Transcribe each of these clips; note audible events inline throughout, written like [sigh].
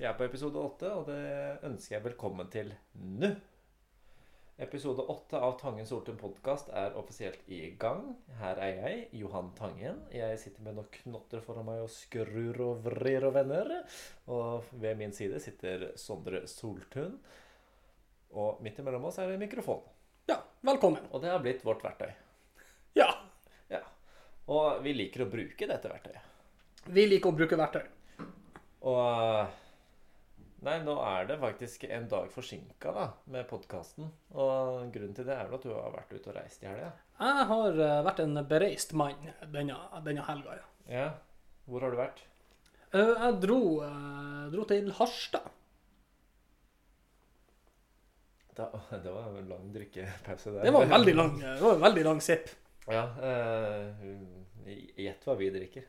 Vi er på episode åtte, og det ønsker jeg velkommen til nå. Episode åtte av Tangen Soltun podkast er offisielt i gang. Her er jeg, Johan Tangen. Jeg sitter med noen knotter foran meg og skrur og vrir og vender. Og ved min side sitter Sondre Soltun. Og midt imellom oss er det en mikrofon. Ja, velkommen. Og det har blitt vårt verktøy. Ja, Ja. Og vi liker å bruke dette verktøyet. vi liker å bruke verktøy. Og Nei, nå er det faktisk en dag forsinka da, med podkasten. Og grunnen til det er at du har vært ute og reist i helga. Jeg har eh, vært en bereist mann denne, denne helga, ja. Ja. Hvor har du vært? Eh, Jeg dro, eh, dro til Harstad. Da, [laughs] det var en lang drikkepause der. Det var en veldig lang, [laughs] det var en veldig lang sipp. Ja. Gjett hva vi drikker.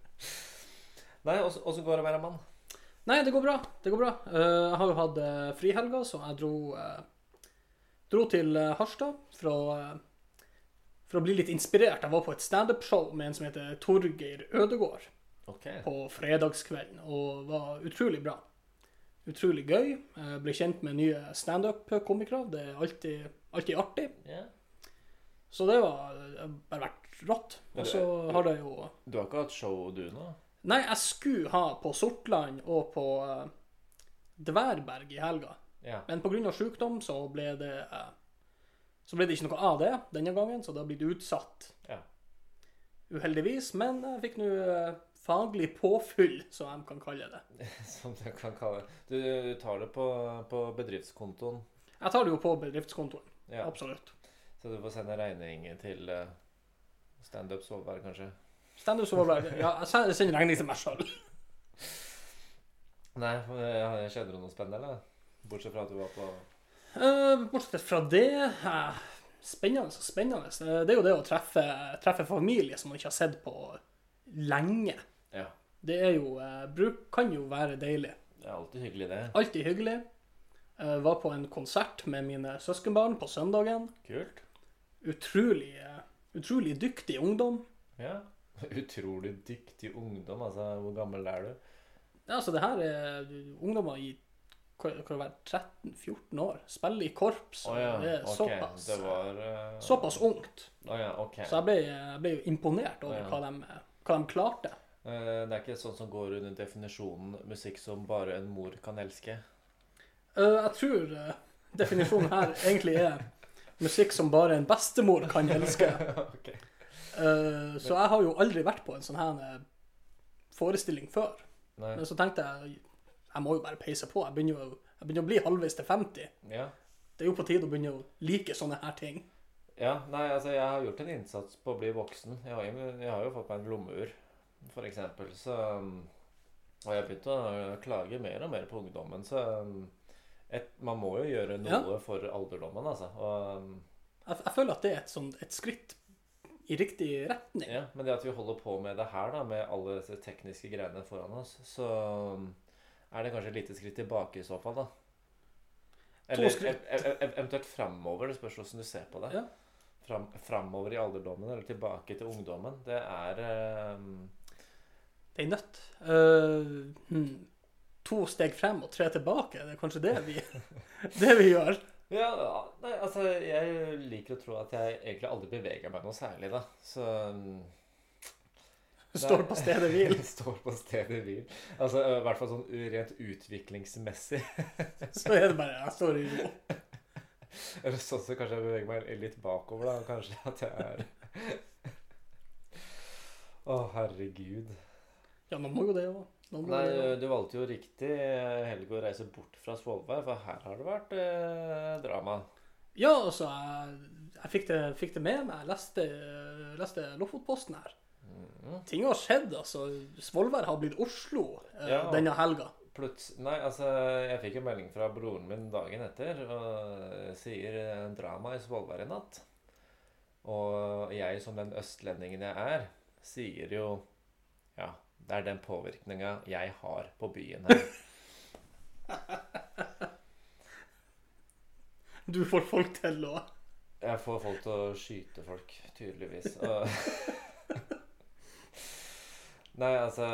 [laughs] Nei, åssen går det å være mann? Nei, det går bra. Det går bra. Eh, Jeg har jo hatt uh, frihelga, så jeg dro, eh, dro til Harstad for å, for å bli litt inspirert. Jeg var på et standup-show med en som heter Torgeir Ødegård. okay. på fredagskvelden, og var utrolig bra. Utrolig gøy. Jeg ble kjent med nye standup-komikere. Det er alltid, alltid artig. Yeah. Så det var det har bare vært rått. Og så har det jo Du har ikke hatt show, du nå? Nei, jeg skulle ha på Sortland og på uh, Dværberg i helga. Ja. Men pga. sykdom så ble det uh, Så ble det ikke noe av det denne gangen, så det har blitt utsatt. ja. Uheldigvis. Men jeg fikk nå uh, faglig påfyll, som de kan kalle det. [laughs] Som de kan kalle det. Du, du tar det på, på bedriftskontoen. Jeg tar det jo på bedriftskontoen. Ja. Absolutt. Så du får sende regning til uh, standup Svolvær, kanskje? Standup det Ja, jeg sender- regning til meg sjøl. Nei, skjedde det noe spennende, eller? Bortsett fra at du var på bortsett fra det uh, Spennende og spennende. Eh, Det er jo det å treffe, treffe familie som man ikke har sett på lenge. Ja. Det er jo uh, bruk, kan jo være deilig. Det er alltid hyggelig, det. Alltid hyggelig. Uh, Var på en konsert med mine søskenbarn på søndagen. Kult. Utrolig, eh, utrolig dyktig ungdom. Ja. [laughs] Utrolig dyktig ungdom. Altså, hvor gammel er du? Ja, altså det her er ungdommer i kan det være, 13-14 år. Spiller i korps. Oh, ja. Det er okay. såpass, Det var uh... såpass ungt. Oh, ja, ok. Så jeg ble, jeg ble jo imponert over Ja. hva, de, hva de klarte. Uh, det er ikke sånn som går under definisjonen musikk som bare en mor kan elske. Uh, jeg tror definisjonen her [laughs] egentlig er musikk som bare en bestemor kan elske. [laughs] ok. Eh, så jeg har jo aldri vært på en sånn her eh, forestilling før. Nei. Men så tenkte jeg jeg må jo bare peise på. Jeg begynner jo jeg begynner å bli halvveis til 50. Ja. Det er jo på tide å begynne å like sånne her ting. ja. Nei, altså, jeg har gjort en innsats på å bli voksen. Jeg har, jeg har jo fått meg en lommeur, for eksempel. Så Og jeg har begynt å klage mer og mer på ungdommen, så et, man må jo gjøre noe for alderdommen, altså. Og, Jeg, jeg føler at det er et, sånt, et skritt i riktig retning. ja, men det at vi holder på med det her, da, med alle disse tekniske greiene foran oss, så um, er det kanskje et lite skritt tilbake i så fall, da. Eller eventuelt framover. Det spørs hvordan du ser på det. Ja. Fram, framover i alderdommen, eller tilbake til ungdommen. Det er um, Det er nødt. Uh, hmm. To steg frem og tre tilbake. Det er kanskje det vi, [laughs] det vi gjør. Ja, nei, altså Jeg liker å tro at jeg egentlig aldri beveger meg noe særlig, da. Så [laughs] du [laughs] Står på stedet hvil. Står på stedet hvil. Altså i hvert fall sånn rent utviklingsmessig. [laughs] Så er det bare jeg står i ro. Eller sånn så kanskje jeg beveger meg litt bakover, da. Kanskje at jeg er Å, herregud. Ja, man må jo det òg. Nei, du valgte jo riktig helg å reise bort fra Svolvær, for her har det vært eh, drama. Ja, altså, jeg, jeg fikk, det, fikk det med meg. Jeg leste, leste Lofotposten her. Mhm. Ting har skjedd, altså. Svolvær har blitt Oslo eh, Ja. denne helga. Nei, altså, jeg fikk en melding fra broren min dagen etter og sier eh, drama i Svolvær i natt. Og jeg som den østlendingen jeg er, sier jo Ja, det er den påvirkninga jeg har på byen her. [laughs] Du får folk til å Jeg får folk til å skyte folk, tydeligvis. [laughs] Nei, altså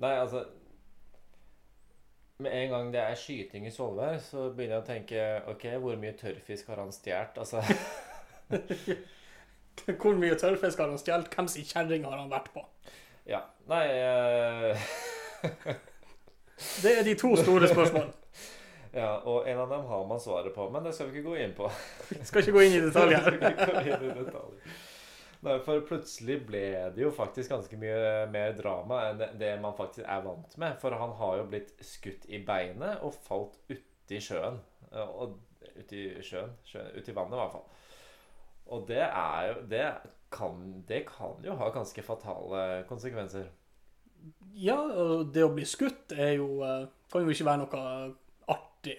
Nei, altså med en gang det er skyting i Svolvær, så begynner jeg å tenke OK, hvor mye tørrfisk har han stjålet? Altså [laughs] Hvor mye tørrfisk har han stjålet? Hvem sin kjerring har han vært på? Ja. Nei eh, Det er de to store spørsmålene. [laughs] Ja, og en av dem har man svaret på, men det skal vi ikke gå inn på. Skal ikke gå inn i detaljer. [laughs] Skal ikke gå inn i detaljer. Nei, for plutselig ble det jo faktisk ganske mye mer drama enn det- man faktisk er vant med. For han har jo blitt skutt i beinet og falt uti sjøen. Og uti sjøen, sjøen Uti vannet, i hvert fall. Og det er jo Det kan, det kan jo ha ganske fatale konsekvenser. Ja, og det å bli skutt er jo eh, Kan jo ikke være noe artig.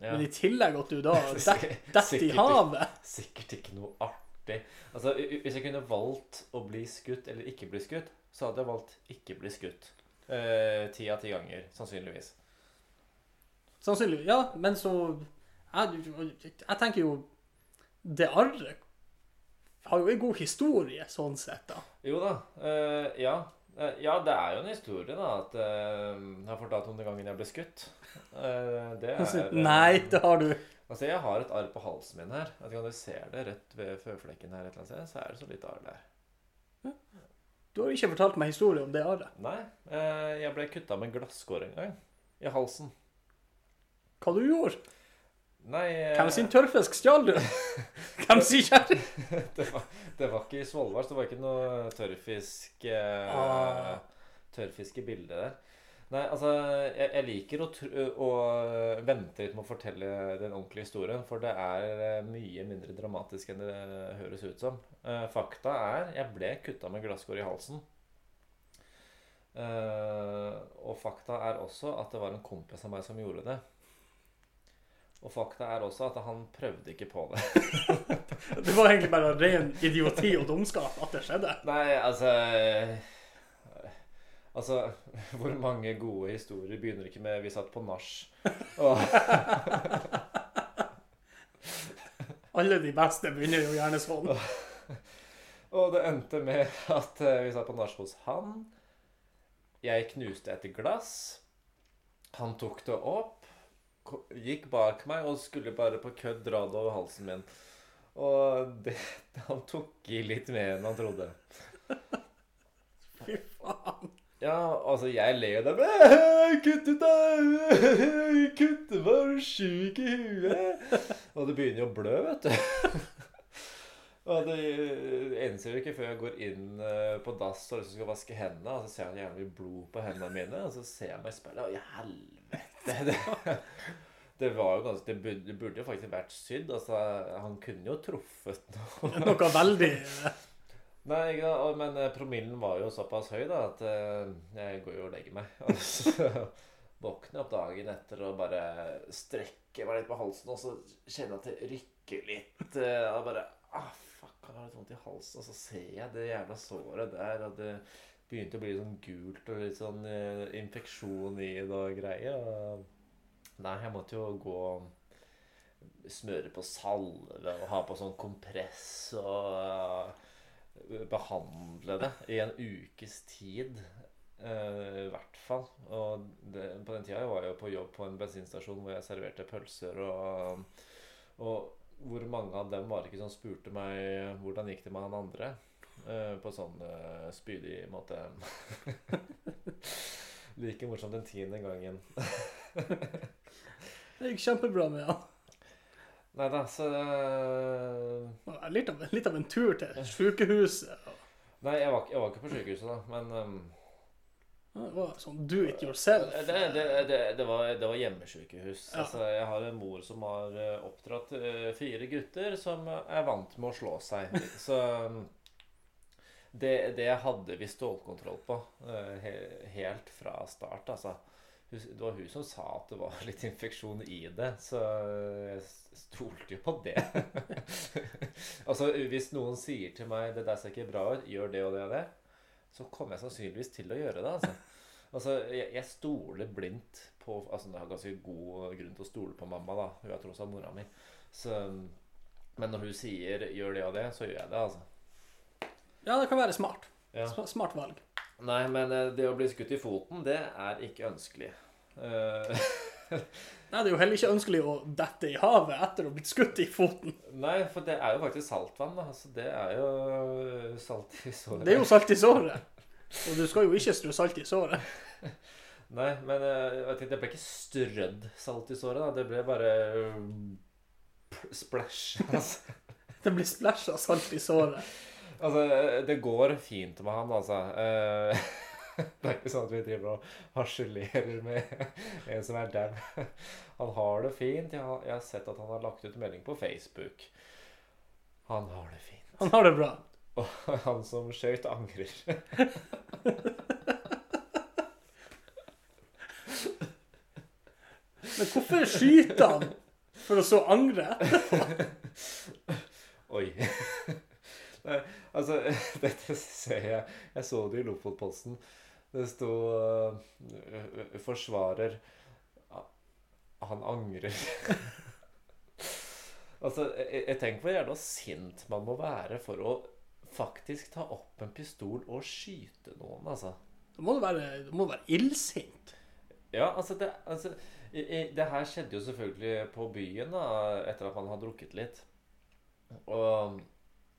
Ja. Men i tillegg at du da [laughs] detter i havet Sikkert ikke noe artig. Altså, Hvis jeg kunne valgt å bli skutt eller ikke bli skutt, så hadde jeg valgt ikke bli skutt. Eh, Ti av ti ganger, sannsynligvis. Sannsynligvis. Ja, men så Jeg, jeg tenker jo Det arret har jo en god historie, sånn sett, da. Jo da. Uh, ja. Uh, ja, det er jo en historie, da. At uh, jeg har fortalt om den gangen jeg ble skutt. Det er [laughs] Nei, det har du. Altså, jeg har et arr på halsen min her. Om du ser det rett ved føflekken her et eller annet sted. Så er det så litt arr der. Du har ikke fortalt meg historie om det arret. Nei, jeg ble kutta med glasskår en gang. I halsen. Hva du gjorde? Nei eh, Hvem sin tørrfisk stjal du? [laughs] Hvem sin kjerring? det, var, det var ikke i Svolvær, så det var ikke noe tørrfisk eh, Ah. Tørrfisk i bildet der. Nei, altså Jeg, jeg liker å, å vente litt med å fortelle den ordentlige historien, for det er eh, mye mindre dramatisk enn det høres ut som. Eh, fakta er jeg ble kutta med glasskår i halsen. Eh, og fakta er også at det var en kompis av meg som gjorde det. Og fakta er også at han prøvde ikke på det. [laughs] Det var egentlig bare ren idioti og dumskap at det skjedde. Nei, altså Altså, hvor mange gode historier begynner ikke med 'vi satt på nach'? Og, [laughs] Alle de beste begynner jo gjerne sånn. [laughs] og det endte med at eh, vi satt på nach hos han. Jeg knuste et glass. Han tok det opp, gikk bak meg og skulle bare på kødd dra det over halsen min. Og det, [laughs] han tok i litt mer enn han trodde. [laughs] Fy faen. Ja, altså, jeg ler jo der «Æ, Kuttet deg! Kuttet var sjuk i huet! Og det begynner jo å blø, vet du. [laughs] Og det enser jo ikke før jeg går inn eh, på dass og liksom skal vaske hendene, og så ser jeg gjerne blod på hendene mine, og så ser jeg meg i speilet, og i helvete! Det, det var jo ganske Det burde, jo faktisk vært sydd. Altså, han kunne jo truffet noe. [laughs] Noe veldig Nei, men eh, promillen var jo såpass høy da at eh, jeg går jo og legger meg. Og [laughs] så våkner jeg opp dagen etter og bare strekker meg litt på halsen, og så kjenner jeg at det rykker litt. eh, Og bare ah, fuck, han har litt vondt i halsen. Og så ser jeg det jævla såret der, og det begynte å bli sånn gult og litt sånn uh, infeksjon i det og greier. Og nei, jeg måtte jo gå og smøre på salve og ha på sånn kompress og behandle det i en ukes tid. Uh, I hvert fall. Og det, på den tida jeg var jo på jobb på en bensinstasjon hvor jeg serverte pølser. Og, og hvor mange av dem var det ikke som spurte meg hvordan gikk det med han andre? Eh, på sånn uh, spydig måte. [laughs] like morsomt den tiende gangen. [laughs] Det gikk kjempebra med han. Nei da, så uh, Litt av, litt av en tur til sjukehuset. Nei, jeg var, jeg var ikke på sykehuset da, men um, Det var sånn do it yourself. Det, det, det, det, var, det var hjemmesykehus. Ja. Altså, jeg har en mor som har oppdratt fire gutter som er vant med å slå seg. Så det, det hadde vi stålkontroll på eh, helt fra start, altså. Det var hun som sa at det var litt infeksjon i det, så jeg stolte jo på det. [laughs] altså, hvis noen sier til meg 'det der ser ikke bra ut, gjør det og det og det', så kommer jeg sannsynligvis til å gjøre det. altså. Altså, jeg, jeg stoler blindt på Altså, jeg har ganske god grunn til å stole på mamma, da. Hun er tross alt mora mi. Så, men når hun sier 'gjør det og det', så gjør jeg det, altså. Ja, det kan være smart. Ja. Smart valg. Nei, men eh, det å bli skutt i foten, det er ikke ønskelig. Eh, [laughs] Nei, det er jo heller ikke ønskelig å dette i havet etter å ha blitt skutt i foten. nei, for det er jo faktisk saltvann. da. Altså, det er jo salt i såret. Det er jo salt i såret. Og du skal jo ikke strø salt i såret. [laughs] Nei, men eh, vet det ble ikke strødd salt i såret. da. Det ble bare splæsj. splash. Altså. [laughs] Det blir splæsja salt i såret. Altså, det går fint med han, altså. Eh, [laughs] Det er ikke sånn at vi driver og harselerer med en som er dau. Han har det fint. Jeg har, jeg har sett at han har lagt ut melding på Facebook. Han har det fint. Han har det bra. Og han som skøyt, angrer. Men hvorfor skyter han for å så angre etterpå? [laughs] Oi. Nei, altså, [laughs] dette ser jeg Jeg så det i Lofotposten. Det sto uh, 'Forsvarer Han angrer'. [laughs] altså, jeg, jeg tenker hvor jævla sint man må være for å faktisk ta opp en pistol og skyte noen, altså. Du må være, du må være illsint. Ja, altså det, altså det her skjedde jo selvfølgelig på byen da, etter at man hadde drukket litt. Og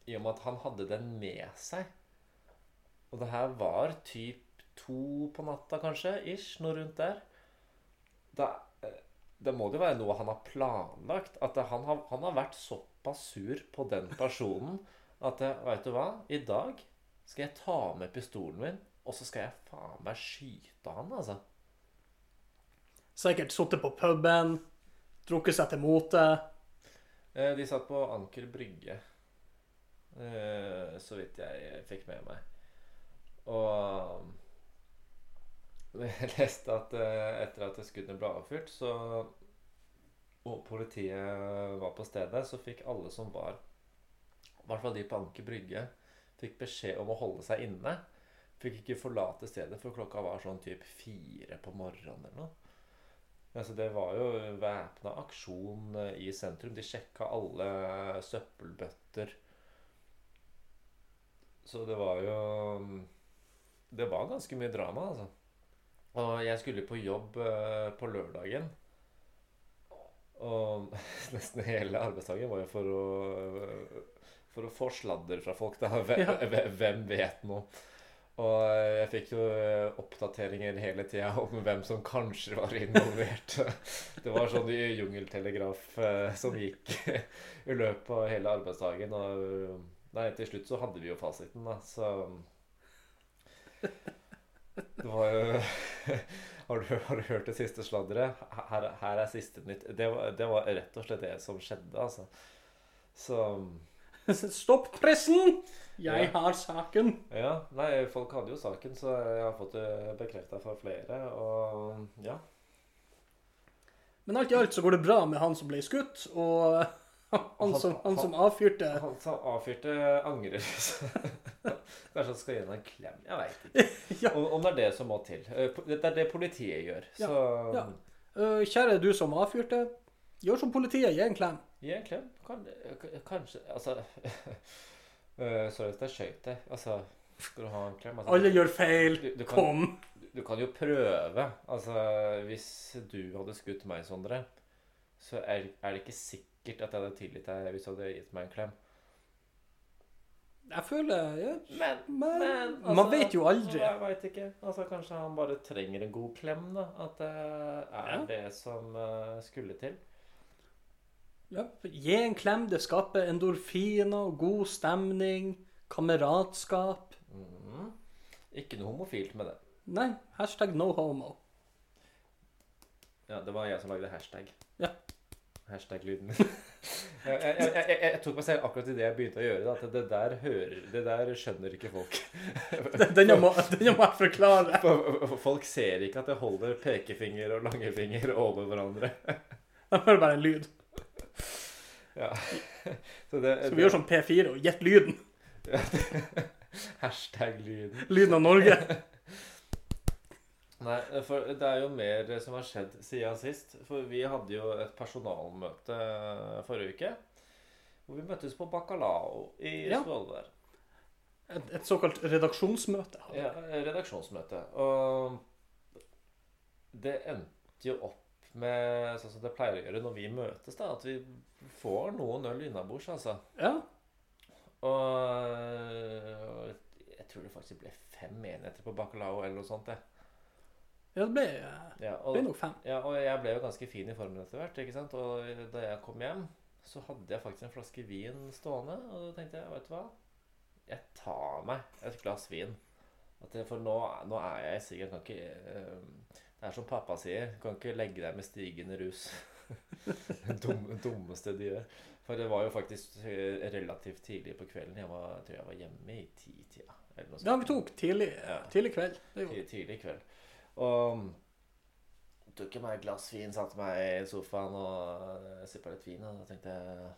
i og med at han hadde den med seg Og det her var typ to på natta, kanskje, ish, noe rundt der. Da, eh, det må jo være noe han har planlagt. At han, har, han har vært såpass sur på den personen at Veit du hva? I dag skal jeg ta med pistolen min, og så skal jeg faen meg skyte han, altså. Sikkert sittet på puben, drukket seg til mote. Eh, De satt på Anker brygge, eh, så vidt jeg fikk med meg. Og [laughs] jeg leste at eh, etter at skuddene ble avfyrt, så og politiet var på stedet, så fikk alle som var I hvert fall de på Anker brygge, fikk beskjed om å holde seg inne. Fikk ikke forlate stedet, for klokka var sånn typ fire på morgenen eller noe. Altså, det var jo væpna aksjon eh, i sentrum. De sjekka alle søppelbøtter. Så det var jo Det var ganske mye drama, altså. Og jeg skulle på jobb eh, på lørdagen. Og [laughs] nesten hele arbeidsdagen var jo for å For å få sladder fra folk. da Hvem, vet noe? Og jeg fikk jo eh, oppdateringer hele tida om hvem som kanskje var involvert. [laughs] Det var sånn jungeltelegraf eh, som gikk [laughs] i løpet av hele arbeidsdagen. Og nei, til slutt så hadde vi jo fasiten, da, så Det var jo [laughs] har du, har du hørt det siste sladderet? Her, her er siste nytt. Det var, det var rett og slett det som skjedde, altså. Så [laughs] Stopp pressen! Jeg Ja. har saken. Ja, nei, folk hadde jo saken, så jeg har fått det bekrefta fra flere. Og ja. Men alt i alt så går det bra med han som ble skutt, og [laughs] han som, han som avfyrte Han som avfyrte, angrer. [laughs] Kanskje han skal gi henne en klem. Jeg veit ikke. [laughs] Ja. Om, om det er det som må til. Eh, Det er det politiet gjør. Ja, Så ja. Øh, Kjære du som avfyrte, gjør som politiet, gi en klem. gi en klem. Kan, kanskje Altså eh, Sorry at jeg skøyt deg. Altså, skal du ha en klem? Altså, Alle gjør feil. du, du, kan, Kom. du kan jo prøve. Altså, hvis du hadde skutt meg, Sondre, så er, er det ikke sikkert at jeg hadde tilgitt deg hvis du hadde gitt meg en klem. Jeg føler ja, Men, Men men man vet jo aldri. Jeg veit ikke. Altså, kanskje han bare trenger en god klem, da. At det er Ja. det som eh, skulle til. ja, Gi en klem. Det skaper endorfiner, god stemning, kameratskap. Mhm. Ikke noe homofilt med det. Nei, hashtag no homo. Ja, det var jeg som lagde hashtag. Ja. Hashtag-lyden. [laughs] jeg, jeg, jeg, jeg, jeg tok meg selv akkurat i det jeg begynte å gjøre. Da, at det der hører Det der skjønner ikke folk. [laughs] Den må, den må jeg forklare. For- for Folk ser ikke at jeg holder pekefinger og langefinger over hverandre. [laughs] De hører bare en lyd. Ja. Så det, Skal vi gjøre sånn P4 og gjette lyden? Hashtag-lyden. Lyden av Norge. Nei, for det er jo mer som har skjedd siden sist. For vi hadde jo et personalmøte forrige uke. Hvor vi møttes på Bacalao i Ja. Svolvær. Et, et såkalt redaksjonsmøte. Ja, redaksjonsmøte. Og det endte endte jo opp med sånn som det pleier å gjøre når vi møtes, da, at vi får noen øl innabords, altså. Ja. Og jeg tror det faktisk ble fem enheter på bacalao eller noe sånt. det. Ja, det ble, ja, og, ble nok fem. ja, og jeg ble jo ganske fin i formen etter hvert. ikke sant? Og da jeg kom hjem, så hadde jeg faktisk en flaske vin stående. Og da tenkte jeg, vet du hva, jeg tar meg et glass vin. Det, for nå, nå er jeg sikkert kan ikke uh, Det er som pappa sier, kan ikke legge deg med stigende rus. [laughs] det Dum, dummeste de gjør. For det var jo faktisk eh, relativt tidlig på kvelden. Jeg, var, jeg tror jeg var hjemme i titida. Ja, vi tok tidlig, Ja. tidlig kveld. Tidlig kveld. Og tok jeg meg et glass vin, satte meg i sofaen og sippa litt vin. Og da tenkte jeg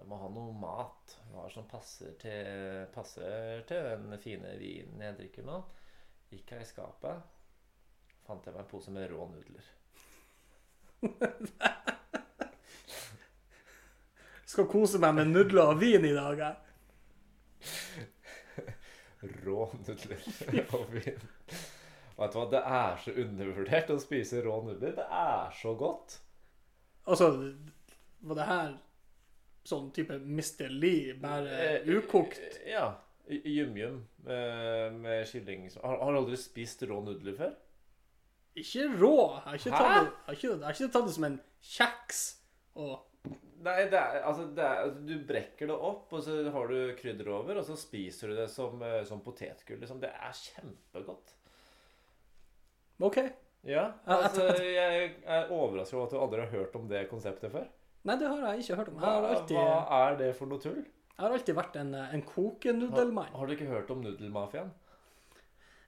jeg må ha noe mat. Hva som passer til, passer til den fine vinen jeg drikker nå? Gikk jeg i skapet, fant jeg meg en pose med rå nudler. [laughs] Skal kose meg med nudler og vin i dag. jeg. [laughs] Rå nudler [laughs] og vin. Vet du hva, det er så undervurdert å spise rå nudler. Det er så godt. Altså, var det her sånn type Mr. Lee, bare Eh, ukokt? Ja. Yum-yum med, med kylling. Har, har du aldri spist rå nudler før? Ikke rå. Jeg har ikke tatt det, har ikke, har ikke tatt det som en kjeks. Og Nei, det er, altså, det er, altså, du brekker det opp, og så har du krydder over, og så spiser du det som, eh, som potetgull. Liksom. Det er kjempegodt. OK. Ja, altså, jeg er overrasket over at du aldri har hørt om det konseptet før. Nei, det har jeg ikke hørt om. Har alltid, hva er det for noe tull? jeg har alltid vært en, en Har, kokenudelmann. har du ikke hørt om nudelmafiaen?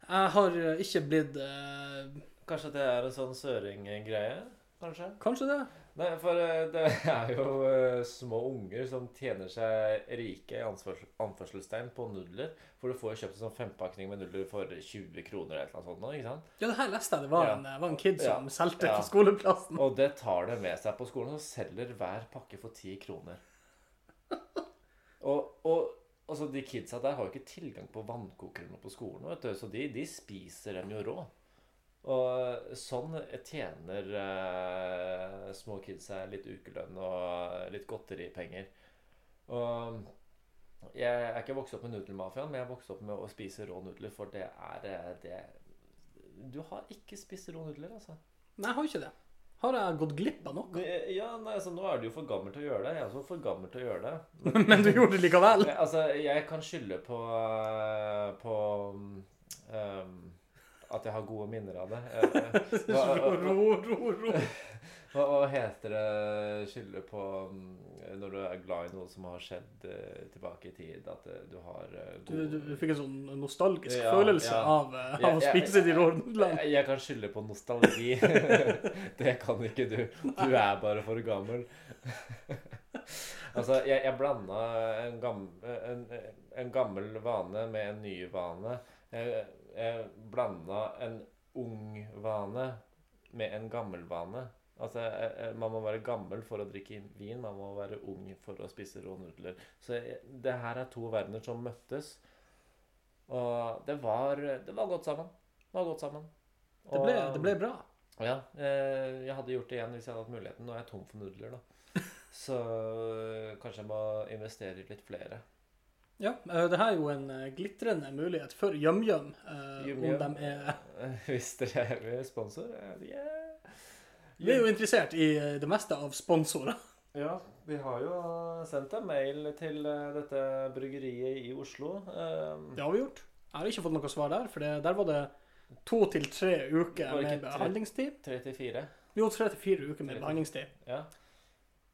Jeg har ikke blitt uh... Kanskje det er en sånn søringgreie? Kanskje? Kanskje det? Nei, for eh, det er jo eh, små unger som tjener seg rike i anførsel, anførselstegn på nudler. For du får jo kjøpt en sånn fempakning med nudler for 20 kroner eller noe sånt. nå, ikke sant? Ja, det her leste jeg. Det var, Ja. en, var en kid som Ja. solgte Ja. på skoleplassen. Og det tar det med seg på skolen og selger hver pakke for 10 kroner. [laughs] Og, og altså, de kidsa der har jo ikke tilgang på vannkokere på skolen, vet du, så de, de spiser dem jo rå. Og sånn tjener eh, små kids seg litt ukelønn og litt godteripenger. Og jeg er ikke vokst opp med nudelmafiaen, men jeg er vokst opp med å spise rå nudler, for det er eh, det Du har ikke spist rå nudler, altså. Nei, jeg har ikke det. Har jeg gått glipp av noe? Ja, nei, altså Nå er du jo for gammel til å gjøre det. Jeg er også for gammel til å gjøre det. [laughs] Men du gjorde det likevel? Altså, jeg kan skylde på eh, På um, at jeg har gode minner av det. [laughs] Eh, Hva, Ro, ro, ro, [laughs] hva, hva heter det skylde på um, når du er glad i noe som har skjedd eh, tilbake i tid? At eh, du har gode... Du, du, fikk en sånn nostalgisk Ja, følelse ja. av, eh, av å ja, spise de rådene? Jeg, jeg kan skylde på nostalgi. [laughs] det kan ikke du. Du er bare for gammel. altså, jeg, jeg blanda en, en, en gammel vane med en ny vane. Jeg, jeg blanda en ung vane med en gammel vane. Altså, jeg- jeg- Man må være gammel for å drikke vin, man må være ung for å spise rå nudler. Så det her er to verdener som møttes. Og det var, det var godt sammen. Det var godt sammen. Det ble, det ble bra. Ja. eh, Jeg hadde gjort det igjen hvis jeg hadde hatt muligheten. Nå er jeg tom for nudler, da. [laughs] Så eh, kanskje jeg må investere i litt flere. Ja, eh, det her er jo en eh, glitrende mulighet for YumYum, Yum om de er [laughs] Hvis dere er sponsor, yeah. Vi er jo interessert i det meste av sponsorer. Ja, vi har jo sendt en mail til dette bryggeriet i Oslo. Uh, Det har vi gjort. Jeg har ikke fått noe svar der, for det, der var det to til tre uker med behandlingstid. tre? behandlingstid. 34. Jo, tre til fire uker med 34. behandlingstid. Ja.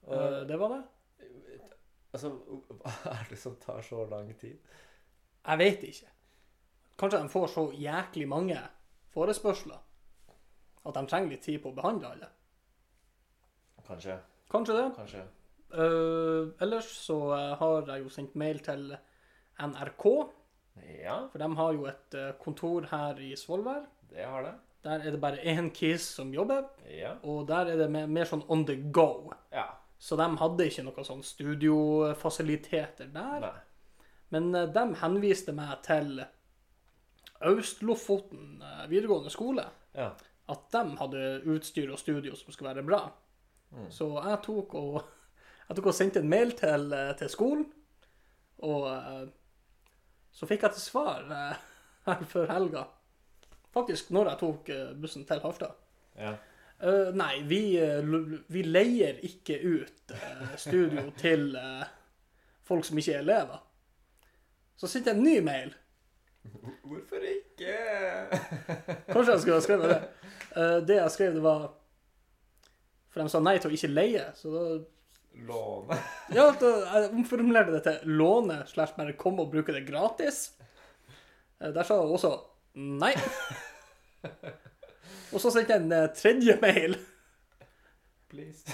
Og, Det var det. Altså, hva er det som tar så lang tid? Jeg vet ikke. Kanskje de får så jæklig mange forespørsler at de trenger litt tid på å behandle alle. Kanskje. Kanskje det. Kanskje. Uh, ellers så eh, har jeg jo sendt mail til NRK, Ja, for de har jo et eh, kontor her i Svolvær. det har det. Der er det bare én kis som jobber, Ja. og der er det mer, mer sånn on the go. Ja. Så de hadde ikke noen sånn studiofasiliteter der. Nei. Men eh, de henviste meg til Øst-Lofoten eh, videregående skole. Ja. at de hadde utstyr og studio som skulle være bra. Så jeg tok og, [laughs] jeg tok og sendte en mail til, eh, til skolen, og så fikk jeg til svar [laughs] her før helga. Faktisk når jeg tok bussen til Harstad. Ja. Eh, nei, vi, eh, vi leier ikke ut eh, studio [laughs] til folk som ikke er elever. Så sendte jeg en ny mail. Hvorfor ikke? Kanskje jeg skulle ha skrevet det. Det jeg skrev, det var For de sa nei til å ikke leie. Så da Låne. [laughs] Ja, da, jeg omformulerte det til låne slash bare komme og bruke det gratis. Der sa jeg også nei. [laughs] Og så sendte jeg en eh, tredje mail. Please.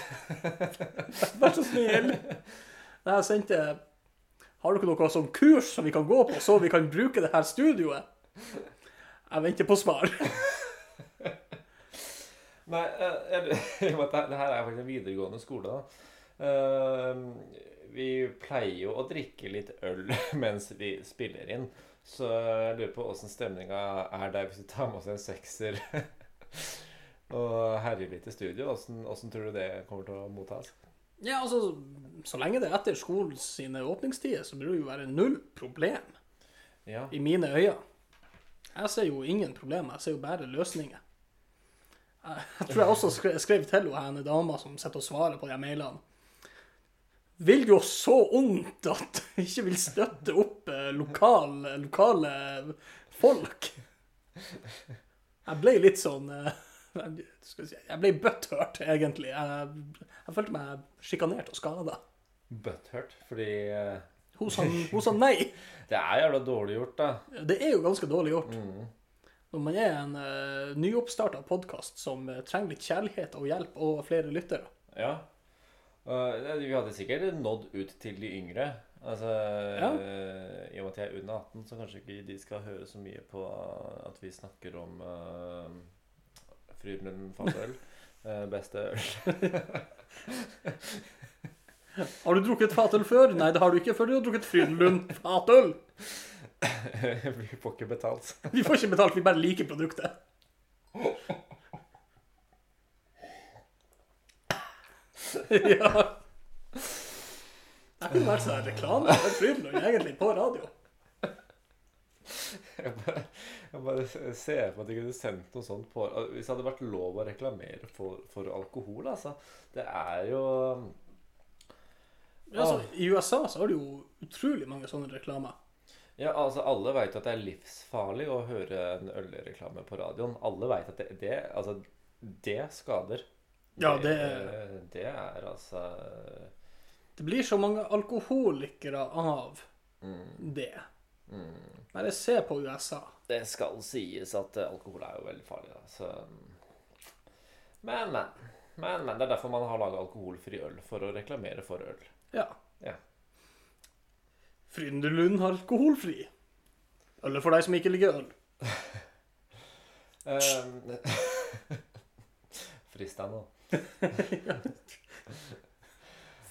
[laughs] Vær så snill. Nei, jeg sendte Har dere noe sånn kurs som vi kan gå på, så vi kan bruke det her studioet? Jeg venter på svar. [laughs] Nei, eh, jeg- [laughs] i og det her er faktisk en videregående skole, da. Eh, vi pleier jo å drikke litt øl mens vi spiller inn. Så jeg lurer på åssen stemninga er der hvis vi tar med oss en sekser og herjer litt i studio. Åssen tror du det kommer til å mottas? Ja, altså, så lenge det er etter skolens åpningstider, så burde det jo være null problem Ja. i mine øyne. Jeg ser jo ingen problemer, jeg ser jo bare løsninger. Jeg, jeg tror jeg også skrev, skrev til henne, dama som sitter og svarer på de mailene. Vil jo så ondt at ikke vil støtte opp eh, lokal, lokale folk. [laughs] Jeg ble litt sånn eh, [laughs] jeg ble butthurt, egentlig. Jeg, jeg følte meg sjikanert og skada. Butthurt. Fordi eh, Hun sa, [laughs] hun sa nei. det er jævla dårlig gjort, da. Det er jo ganske dårlig gjort. Mm. Når man er en uh, nyoppstarta podkast som eh, trenger litt kjærlighet og hjelp og flere lyttere. Ja. Uh, vi hadde sikkert nådd ut til de yngre. Altså, Ja. eh, I og med at jeg er under 18, så kanskje ikke de skal høre så mye på at vi snakker om uh, Frydenlund fatøl. Uh, [laughs] beste øl. [laughs] Har du drukket fatøl før? Nei, det har du ikke før du har drukket Frydenlund fatøl. [laughs] vi får ikke betalt. Vi får ikke betalt, vi bare liker produktet. ja. Det kunne vært sånn reklame for Frydenlund egentlig på radio. Jeg bare, jeg bare ser for meg at de kunne sendt noe sånt på Hvis det hadde vært lov å reklamere for, for alkohol, altså. Det er jo Ja, altså, I USA så har du jo utrolig mange sånne reklamer. Ja, altså Alle veit at det er livsfarlig å høre en ølreklame på radioen. Alle veit at det, det Altså, det skader. Ja, det, det- det er altså Det blir så mange alkoholikere av mm, det. mm. Bare se på USA. Det skal sies at eh, alkohol er jo veldig farlig, da. Så Men, men. Men, men. Det er derfor man har laga alkoholfri øl. For å reklamere for øl. Ja. Ja. Frydenlund har alkoholfri. Øl for deg som ikke liker øl. [laughs] [laughs] Um, [laughs]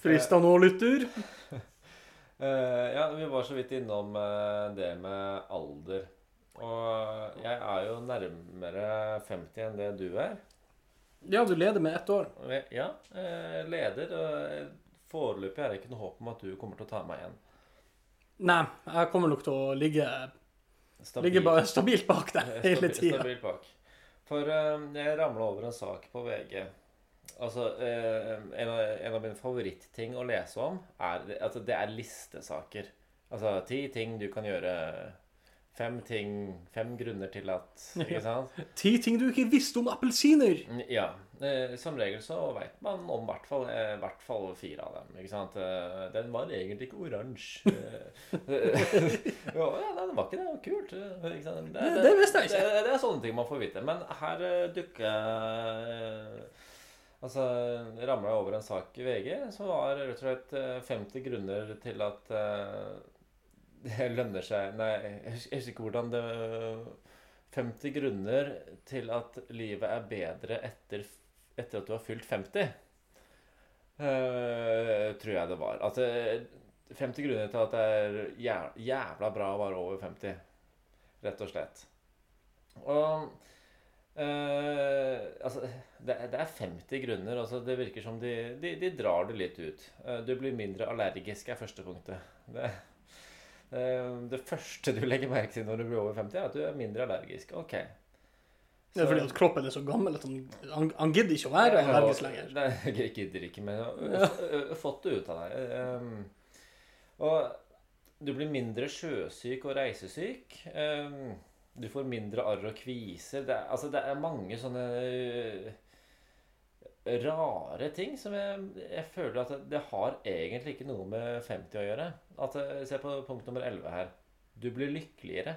Fristende. Frista nå, lytter. Eh, ja, vi var så vidt innom eh, det med alder. Og jeg er jo nærmere 50 enn det du er. Ja, du leder med ett år. Ja, jeg- eh, leder. Og foreløpig er det ikke noe håp om at du kommer til å ta meg igjen. Nei, jeg kommer nok til å ligge, Stabil- ligge ba stabilt bak deg [laughs] Eh, hele tida. Stabilt bak. For eh, jeg ramla over en sak på VG. Altså, eh, en, av, en av mine favorittting å lese om, er altså, det er listesaker. Altså ti ting du kan gjøre. Fem ting Fem grunner til at [laughs] Ikke sant? Ti ting du ikke visste om appelsiner. Mm, Ja. eh, Som regel så veit man om hvert eh, hvert fall fire av dem. Ikke sant? Den var egentlig ikke oransje. [laughs] [laughs] Ja, den var ikke det. Det kult. Ikke sant? Det- det visste jeg ikke. Det, det er sånne ting man får vite. Men her dukker Altså, ramla jeg over en sak i VG som var rett og slett eh, 50 grunner til at eh, [laughs] det lønner seg Nei, jeg hus- husker ikke hvordan det 50 grunner til at livet er bedre etter, etter at du har fylt 50. Uh, tror jeg det var. Altså 50 grunner til at det er jævla bra å være over 50. Rett og slett. Og Eh, altså, det, det er 50 grunner. Altså, det virker som de, de, de drar det litt ut. Uh, du blir mindre allergisk, er første punktet. Det, uh, det første du legger merke til når du blir over 50, er at du er mindre allergisk. Ok. Det er fordi at kroppen er så gammel at han, han, han gidder ikke å være allergisk lenger. Nei, jeg gidder ikke, men jeg har fått det ut av deg. Um, og du blir mindre sjøsyk og reisesyk. Um, du får mindre arr og kviser. Det er, altså, det er mange sånne rare ting som jeg, jeg føler at det, har egentlig ikke noe med 50 å gjøre. At, se på punkt nummer 11 her. Du blir lykkeligere.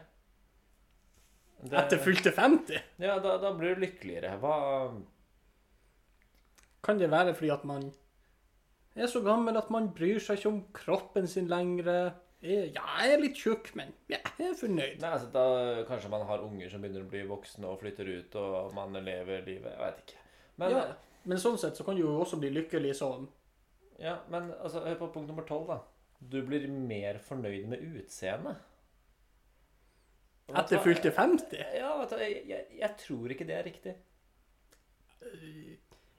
Det- Etter fylte 50? Ja, da, da blir du lykkeligere. Hva Kan det være fordi at man er så gammel at man bryr seg ikke om kroppen sin lenger? Ja, jeg er litt tjukk, men jeg er fornøyd. Nei, altså da Kanskje man har unger som begynner å bli voksne og flytter ut, og man lever livet Jeg vet ikke. Men, ja, men sånn sett så kan du jo også bli lykkelig sånn. ja, men altså, hør på punkt nummer tolv, da. Du blir mer fornøyd med utseendet. Etter fylte 50? Ja, vet du, jeg, jeg, jeg tror ikke det er riktig.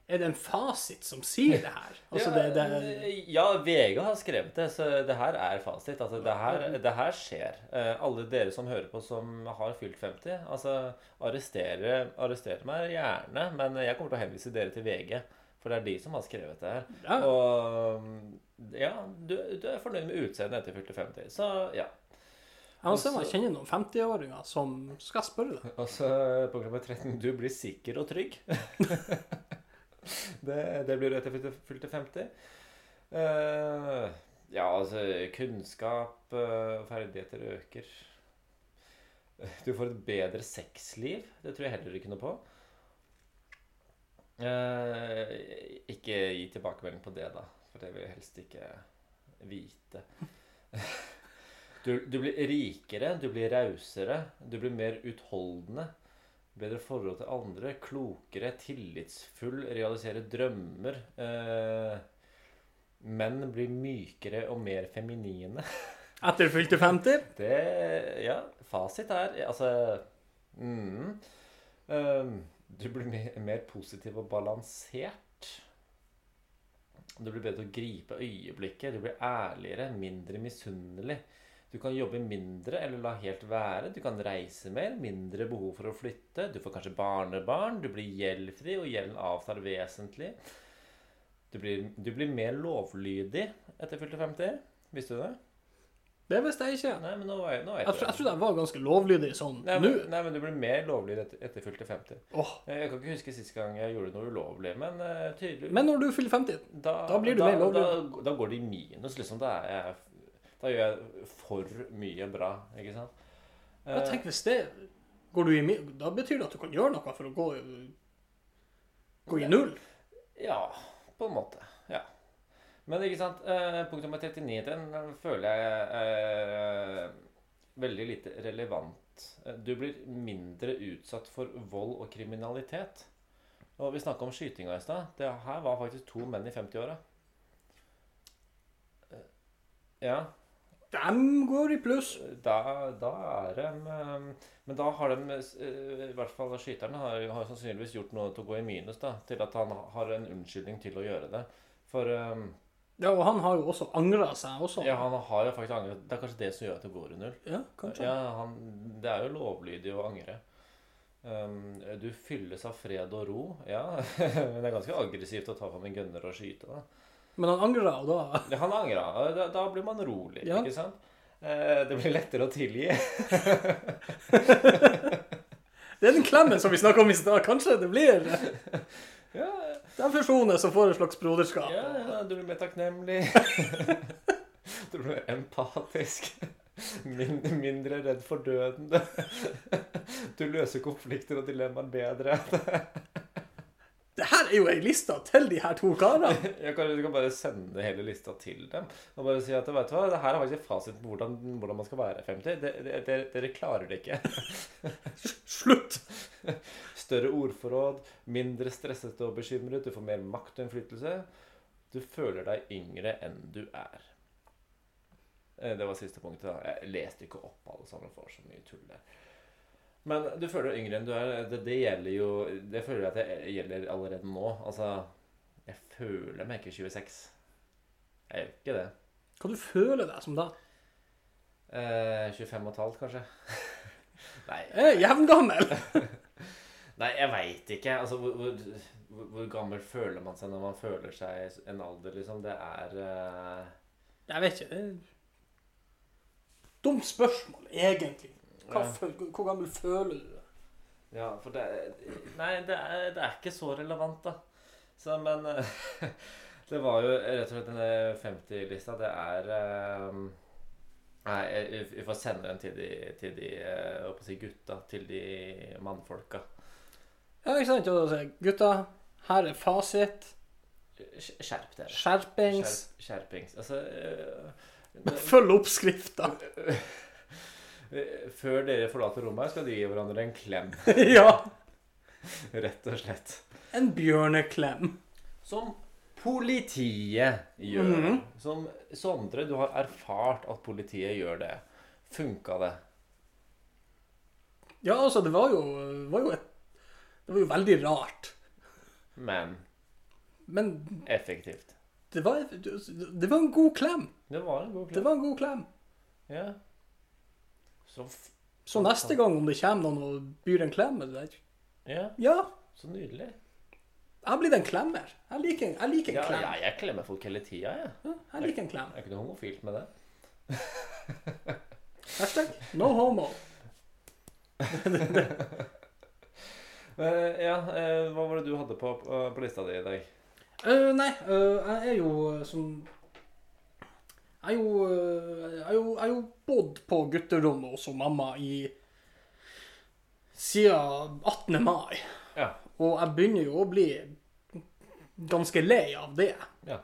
Er det en fasit som sier det her? Altså, ja, det, det, ja, VG har skrevet det, så det her er fasit. Altså, det her, det her skjer. Eh, alle dere som hører på som har fylt 50, altså arrestere, arrestere meg gjerne, men jeg kommer til å henvise dere til VG. For det er de som har skrevet det her. ja. Og ja, du, du er fornøyd med utseendet etter fylte 50. Så ja. Jeg om jeg kjenner noen 50-åringer som skal spørre deg. Og så punkt 13. Du blir sikker og trygg. [laughs] [laughs] det, det blir du etter fylte, fylte 50. Uh, ja, altså Kunnskap og ferdigheter øker. [laughs] Du får et bedre sexliv. Det tror jeg heller ikke noe på. Uh, ikke gi tilbakemelding på det, da. For det vil jeg helst ikke vite. [laughs] Du, du blir rikere, du blir rausere, du blir mer utholdende. Bedre forhold til andre, klokere, tillitsfull, realisere drømmer. Eh, menn blir mykere og mer feminine. [laughs] Etter fylte 50? Det Ja, fasit er Altså mm, eh, Du blir mer, mer positiv og balansert. Du blir bedre til å gripe øyeblikket. Du blir ærligere, mindre misunnelig. Du kan jobbe mindre eller la helt være. Du kan reise mer, mindre behov for å flytte. Du får kanskje barnebarn. Du blir gjeldfri, og gjelden avtar vesentlig. Du blir, du blir mer lovlydig etter fylte 50. Visste du det? Det visste jeg ikke. Nei, men nå vet nå vet Jeg, jeg trodde jeg var ganske lovlydig sånn Nei, nå. men, nei, men du blir mer lovlydig etter, etter fylte 50. Oh. Jeg kan ikke huske sist gang jeg gjorde noe ulovlig, men uh, tydelig Men når du fyller 50 da, da blir du da, mer lovlydig. Da, da går det i minus, liksom. Da, er jeg, da gjør jeg for mye bra, ikke sant? Jeg Eh, tenker hvis det går du i, Da betyr det at du kan gjøre noe for å gå, gå i null. Ja, på en måte. Ja. Men ikke sant, eh, punkt nummer 39 den eh, føler jeg eh, veldig lite relevant. Eh, Du blir mindre utsatt for vold og kriminalitet. Og vi snakka om skytinga i stad. Det her var faktisk to menn i 50-åra. Eh, Ja. De går i pluss. Da, da er de eh, Men da har de eh, I hvert fall skyteren har, har sannsynligvis gjort noe til å gå i minus, da. Til at han har en unnskyldning til å gjøre det. For um, Ja, og han har jo også angra seg også. ja, han har jo faktisk angret. Det er kanskje det som gjør at det går i null. Ja, kanskje. Ja, han, det er jo lovlydig å angre. Um, du fylles av fred og ro, ja. [laughs] Men det er ganske aggressivt å ta fram en gunner og skyte. da. Men han angra, og da Ja, Han angra. Da, da blir man rolig, Ja. ikke sant? Eh, det blir lettere å tilgi. [laughs] Det er den klemmen som vi snakka om i stad. Kanskje det blir Ja, Den fusjonen som får et slags broderskap. ja, ja du blir mer takknemlig. [laughs] Du blir empatisk. Min, mindre redd for døden. Du løser konflikter og dilemmaer bedre. Her er jo ei liste til de her to karene. [laughs] Jeg kan, du kan bare sende hele lista til dem. Og bare si at vet du hva, det her er faktisk fasiten på hvordan, hvordan man skal være 50. Det- det- Dere, dere klarer det ikke. Slutt! [laughs] Større ordforråd, mindre stresset og bekymret, du får mer makt og innflytelse. Du føler deg yngre enn du er. Eh, Det var siste punktet. da. Jeg leste ikke opp alle sammen for så mye tull der. Men du føler deg yngre enn du er. Det, det gjelder jo Det føler jeg at det gjelder allerede nå. Altså Jeg føler meg ikke 26. Jeg gjør ikke det. Hva du føler deg som da? Eh, 25 og et halvt, kanskje. [laughs] Nei, Jeg er jevngammel. [laughs] nei, jeg veit ikke. Altså, hvor, hvor, hvor, hvor gammel føler man seg når man føler seg en alder, liksom? Det er uh... Jeg vet ikke. det er Dumt spørsmål, egentlig. Hva, hvor gammel føler du deg? Ja, for det Nei, det er, det er ikke så relevant, da. Så, men [laughs] Det var jo rett og slett denne 50-lista. Det er um, Nei, vi får sende den til de, til de eh, si gutta. Til de mannfolka. Ja, ikke sant? Og så, Gutta, her er fasit. Skjerp dere. Skjerpings. Skjerp, skjerpings. Altså uh, Følg oppskrifta. [laughs] eh, Før dere forlater rommet, her, skal de gi hverandre en klem. [laughs] ja. Rett og slett. En bjørneklem. Som politiet gjør. Mhm. Som Sondre, du har erfart at politiet gjør det. Funka det? Ja, altså, det var jo, var jo et Det var jo veldig rart. Men Men effektivt. det var, det var en god klem. Det var en god Det var en god klem. Ja. Så Så neste gang om det kommer noen og byr en klem det der Ja, Ja, så nydelig. jeg har blitt en klemmer. Jeg liker, jeg liker en Ja, klem. ja, jeg klemmer folk hele tida, jeg. Ja, jeg liker en klem. Det er ikke noe homofilt med det. [laughs] Hashtag no homo. [laughs] Eh, ja, eh, hva var det du hadde på, på, lista di i dag? Uh, nei, uh, jeg er jo som Jeg har jo, eh, jo, jo bodd på gutterommet hos mamma i siden 18. mai. Ja. Og jeg begynner jo å bli ganske lei av det. Ja.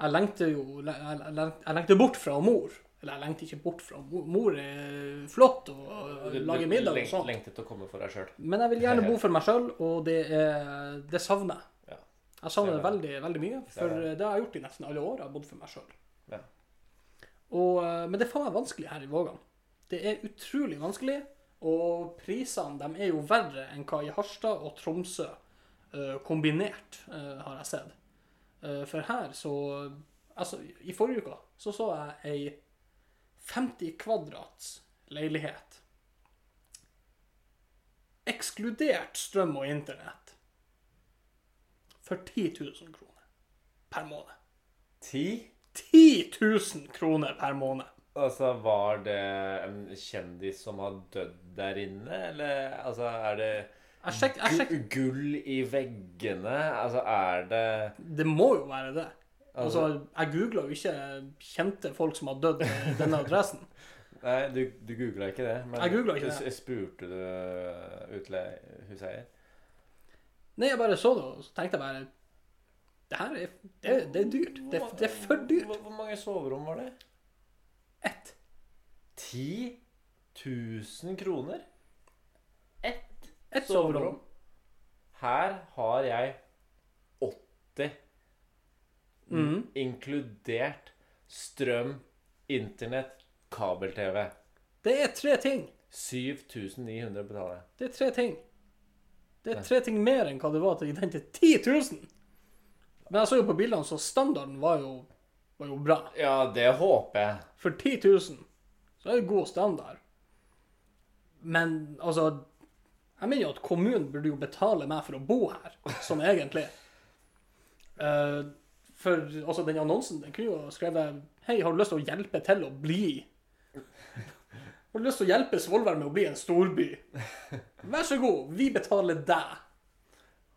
Jeg lengter jo jeg, lengter bort fra mor. Eller jeg lengter ikke bort fra mor. Mor er flott og Du- du- lager middag og sånt. Lengtet til å komme for deg sjøl. Men jeg vil gjerne bo [laughs] for meg sjøl, og det, er, det savner jeg. Ja. Jeg savner det veldig, veldig mye, for det. det har jeg gjort i nesten alle år. Jeg har bodd for meg sjøl. Ja. Men det er faen meg vanskelig her i Vågan. Det er utrolig vanskelig, og prisene er jo verre enn hva i Harstad og Tromsø eh, kombinert, eh, har jeg sett. Eh, for her så Altså, i forrige uke så så jeg ei 50 kvadrats leilighet. Ekskludert strøm og internett. For 10 000 kroner per måned. Ti? 10 000 kroner per måned. Altså, var det en kjendis som har dødd der inne, eller altså, er det Jeg sjek, jeg sjek. gull i veggene? Altså, er det det må jo være det. Altså, altså, jeg googla jo ikke kjente folk som har dødd denne adressen. [laughs] Nei, du, du googla ikke det? Men Jeg ikke det. Spurte du utleiehuseier? Nei, jeg bare så det, og så tenkte jeg bare Det her er, det, det er dyrt. Det, det er for dyrt. Hvor, hvor mange soverom var det? Ett. 10 000 kroner? Ett Et soverom. Her har jeg 80, mm. inkludert strøm, internett, kabel-TV. Det er tre ting. 7900 betaler jeg. Det er tre ting. Det er tre ting mer enn hva det var til den til 10 000. Men jeg så jo på bildene, så standarden var jo, var jo bra. Ja, det håper jeg. For 10 000 så er det god standard. Men altså Jeg mener jo at kommunen burde jo betale meg for å bo her, sånn egentlig. Uh, for altså, den annonsen den kunne jo skrevet Hei, har du lyst til å hjelpe til å bli Har du lyst til å hjelpe Svolvær med å bli en storby? [laughs] Vær så god, vi betaler deg.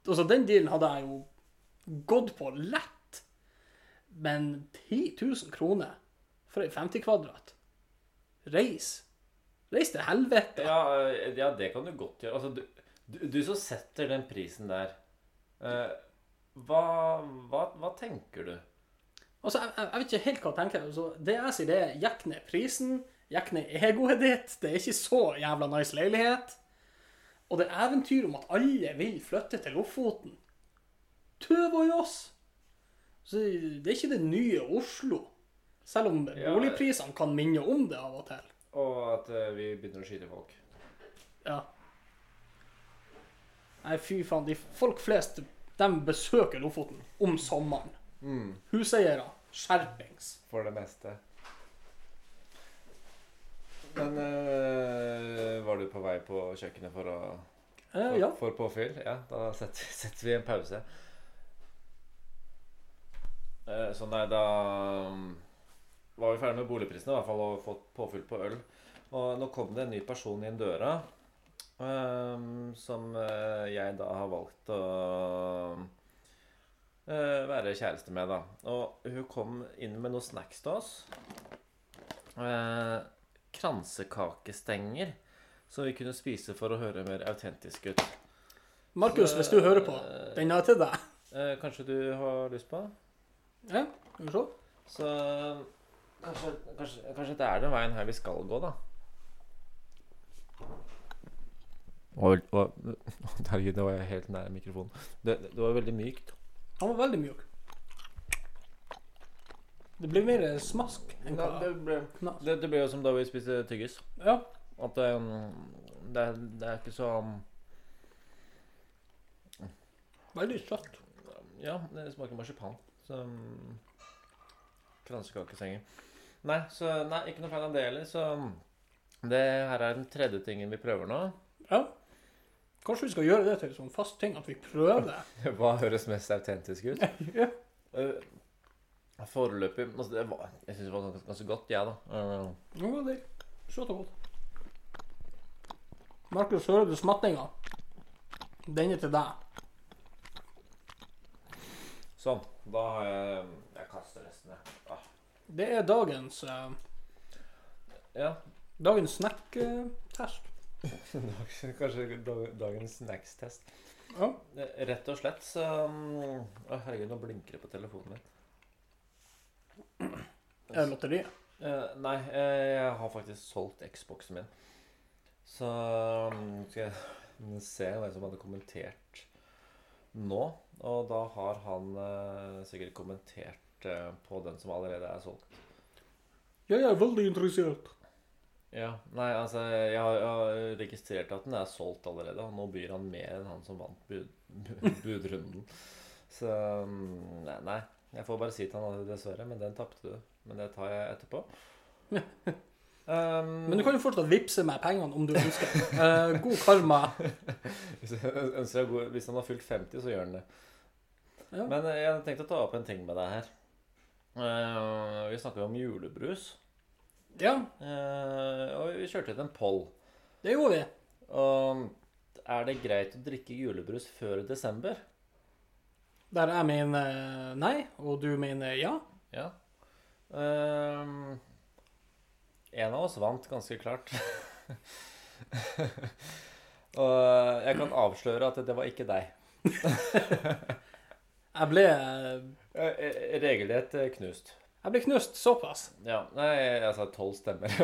Altså, den dealen hadde jeg jo gått på lett. Men 10 000 kroner for ei 50 kvadrat Reis. Reis til helvete. Ja, eh, ja, det kan du godt gjøre. Altså, du, du, du som setter den prisen der, eh, hva, hva, hva tenker du? Altså, jeg, jeg vet ikke helt hva jeg tenker. Altså, det jeg sier, det er jekk ned prisen, jekk ned egoet ditt. Det er ikke så jævla nice leilighet. Og det er eventyr om at alle vil flytte til Lofoten. Tøv i oss. Så det er ikke det nye Oslo. Selv om Ja. boligprisene kan minne om det av og til. Og at uh, vi begynner å skyte folk. Ja. Nei, fy faen. De folk flest de besøker Lofoten om sommeren. Mm, Huseiere, skjerpings. for det meste. Men uh, var du på vei på kjøkkenet for å Eh, for, ja. for påfyll? Ja, da setter, setter vi en pause. Eh, så nei, da um, var vi ferdig med boligprisene, i hvert fall, og fått påfyll på øl. Og nå kom det en ny person inn døra, ehm, som eh, jeg da har valgt å eh, være kjæreste med, da. Og hun kom inn med noen snacks til oss. Eh, kransekakestenger som vi kunne spise for å høre mer autentisk ut. Markus, hvis du hører på, den er til deg. Eh, kanskje du har lyst på? Ja, vi får se. Så kanskje, kanskje, kanskje det er den veien her vi skal gå, da. Og, og, herregud, nå var jeg helt nær mikrofonen. Det, det var veldig mykt. Han var veldig mjuk. Det blir mer smask enn Ja, hva det, ble, knas. det, det ble jo som da vi spiste tyggis. Ja. At det, det, er- det er ikke så Veldig søtt. Ja, det smaker marsipan. Så Kransekakestenger. Nei, så, nei, ikke noe feil av det heller. Så det her er den tredje tingen vi prøver nå. Ja. Kanskje vi skal gjøre det til en sånn fast ting at vi prøver det. [laughs] Hva høres mest autentisk ut? [laughs] ja. Eh, Foreløpig altså det var, Jeg syns det var ganske, ganske godt, jeg, da. Eh, Nå var det søtt og godt. Markus, hører du smattinga? Den er til deg. Sånn. Da har jeg Jeg kaster resten, jeg. Ah. Det er dagens eh, Ja. dagens snack-test. [laughs] Kanskje dag- dagens snackstest. Ja. Eh, Rett og slett så mm, Å, herregud, nå blinker det på telefonen min. Er det lotteriet? Eh, nei, eh, jeg har faktisk solgt Xboxen min. Så um, skal jeg se hvem som hadde kommentert nå. Og da har han eh, sikkert kommentert eh, på den som allerede er solgt. Jeg er veldig interessert. Ja, nei, altså Jeg har, jeg har registrert at den er solgt allerede. Og nå byr han mer enn han som vant bud, bu- [laughs] budrunden. Så mm, nei, nei. Jeg får bare si til han at dessverre, men den tapte du. Men det tar jeg etterpå. [laughs] Um, Men du kan jo fortsatt vippse meg pengene om du ønsker. Uh, [laughs] god karma. Hvis, jeg ønsker jeg god, hvis han har fylt 50, så gjør han det. Ja. Men eh, jeg tenkte å ta opp en ting med deg her. Uh, vi snakker jo om julebrus. Ja, Uh, og vi kjørte ut en poll. det gjorde vi. Og er det greit å drikke julebrus før desember? Der jeg mener nei, og du mener ja. Ja. Ehm, en av oss vant ganske klart. [laughs] og jeg kan avsløre at det var ikke deg. [laughs] Jeg ble, Eh, eh, Regelrett eh, knust. jeg ble knust såpass. Ja, nei, jeg sa tolv stemmer. [laughs]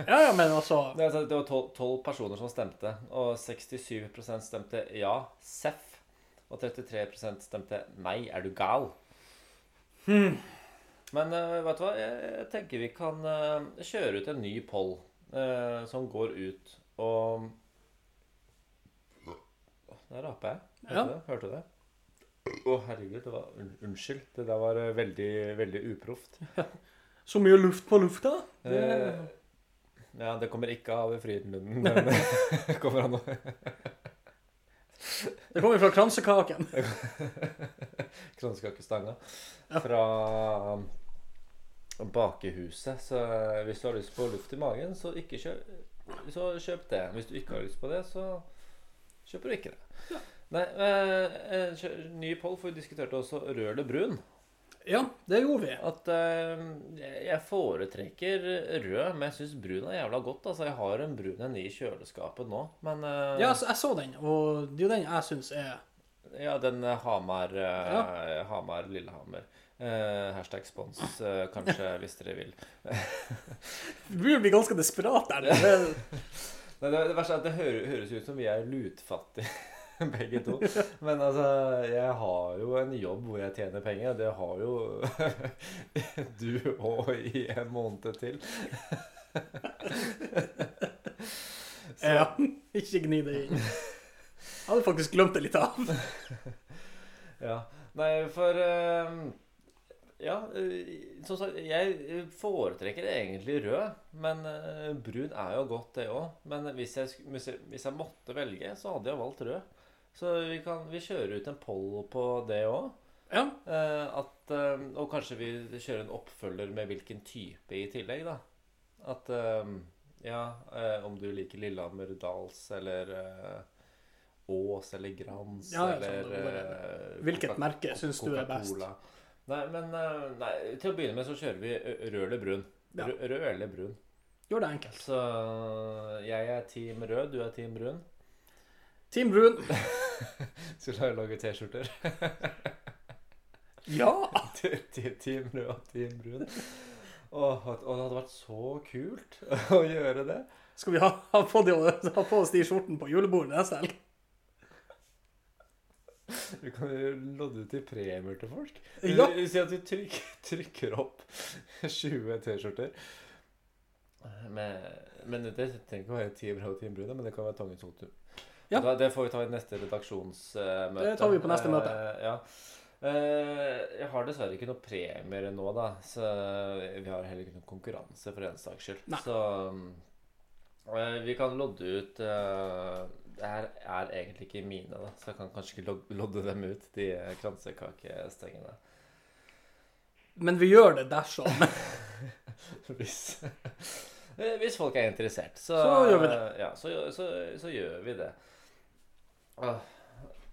Ja, ja, men også Det altså, det var tolv personer som stemte, og 67% stemte ja, seff. Og 33% stemte nei, er du gal? hmm. Men uh, vet du hva, jeg, jeg tenker vi kan uh, kjøre ut en ny poll uh, som går ut og Der raper jeg. Hørte Ja. det? Hørte du det? Å, herregud. det var, un Unnskyld. Det der var veldig, veldig uproft. Så mye luft på lufta. Det, ja, det kommer ikke av Frydenlunden, men [laughs] det kommer av noe det kommer fra kransekaken. [laughs] kransekakestanga Ja. Fra um, bakehuset. Så eh, hvis du har lyst på luft i magen, så kjøp, så kjøp det. Hvis du ikke har lyst på det, så kjøper du ikke det. Nei, eh, eh, ny poll, for vi diskuterte også rød eller brun. Ja, det gjorde vi. At eh, jeg foretrekker rød, men jeg syns brun er jævla godt. Altså, jeg har en brun en i kjøleskapet nå, men eh, Ja, altså, jeg så den, og det er jo den jeg syns er Ja, den Hamar, eh, Hamar Lillehammer. Eh, hashtag spons, uh, kanskje, [laughs] hvis dere vil. Vi blir ganske desperat der. [laughs] Nei, det, det verste er at det hø høres ut som vi er lutfattige, [laughs] begge to. Men altså, jeg har jo en jobb hvor jeg tjener penger. Det har jo du òg i en måned til. Så, ja, ikke gni det inn. hadde faktisk glemt det litt av. Ja. Nei, for eh, Ja, eh, som sagt, jeg foretrekker egentlig rød. Men eh, brun er jo godt, det òg. Men hvis jeg, hvis, jeg, måtte velge, så hadde jeg valgt rød. Så vi kan vi kjører ut en poll på det òg. Ja. at, eh, og kanskje vi kjører en oppfølger med hvilken type i tillegg, da. At eh, Ja, eh, om du liker Lillehammer Dals eller eh, Ås eller Grans Ja, ja, eller sånn, eh, Hvilket merke syns du er best? Nei, men eh, nei, til å begynne med så kjører vi rød eller brun. Ja. Rød, eller brun. Gjør det enkelt. Så jeg er team rød, du er team brun. Team Brun. [laughs] Skulle jeg lage T-skjorter? Ja! [laughs] team rød og team brun. Åh, og det hadde vært så kult [laughs] å gjøre det. Skal vi ha, ha, på, de, ha på oss de skjortene på julebordet neste helg? Vi kan jo lodde ut i premier til folk. Ja. Si at du trykker, trykker opp [laughs] 20 T-skjorter. Med- Men det trenger ikke å være ti bra og men det kan være Tangen Soltur. Ja. Da- Det får vi ta i neste redaksjonsmøte. Det tar vi på neste møte. Eh, ja. Eh, Jeg har dessverre ikke noe premier nå, da. Så vi har heller ikke noen konkurranse, for en saks skyld. Nei. Så eh, vi kan lodde ut Det her er egentlig ikke mine, da, så jeg kan kanskje ikke lodde dem ut, de kransekakestengene. Men vi gjør det dersom. [laughs] Hvis, eh, hvis folk er interessert, så, Så gjør vi det. Ja, så, så, så gjør vi det.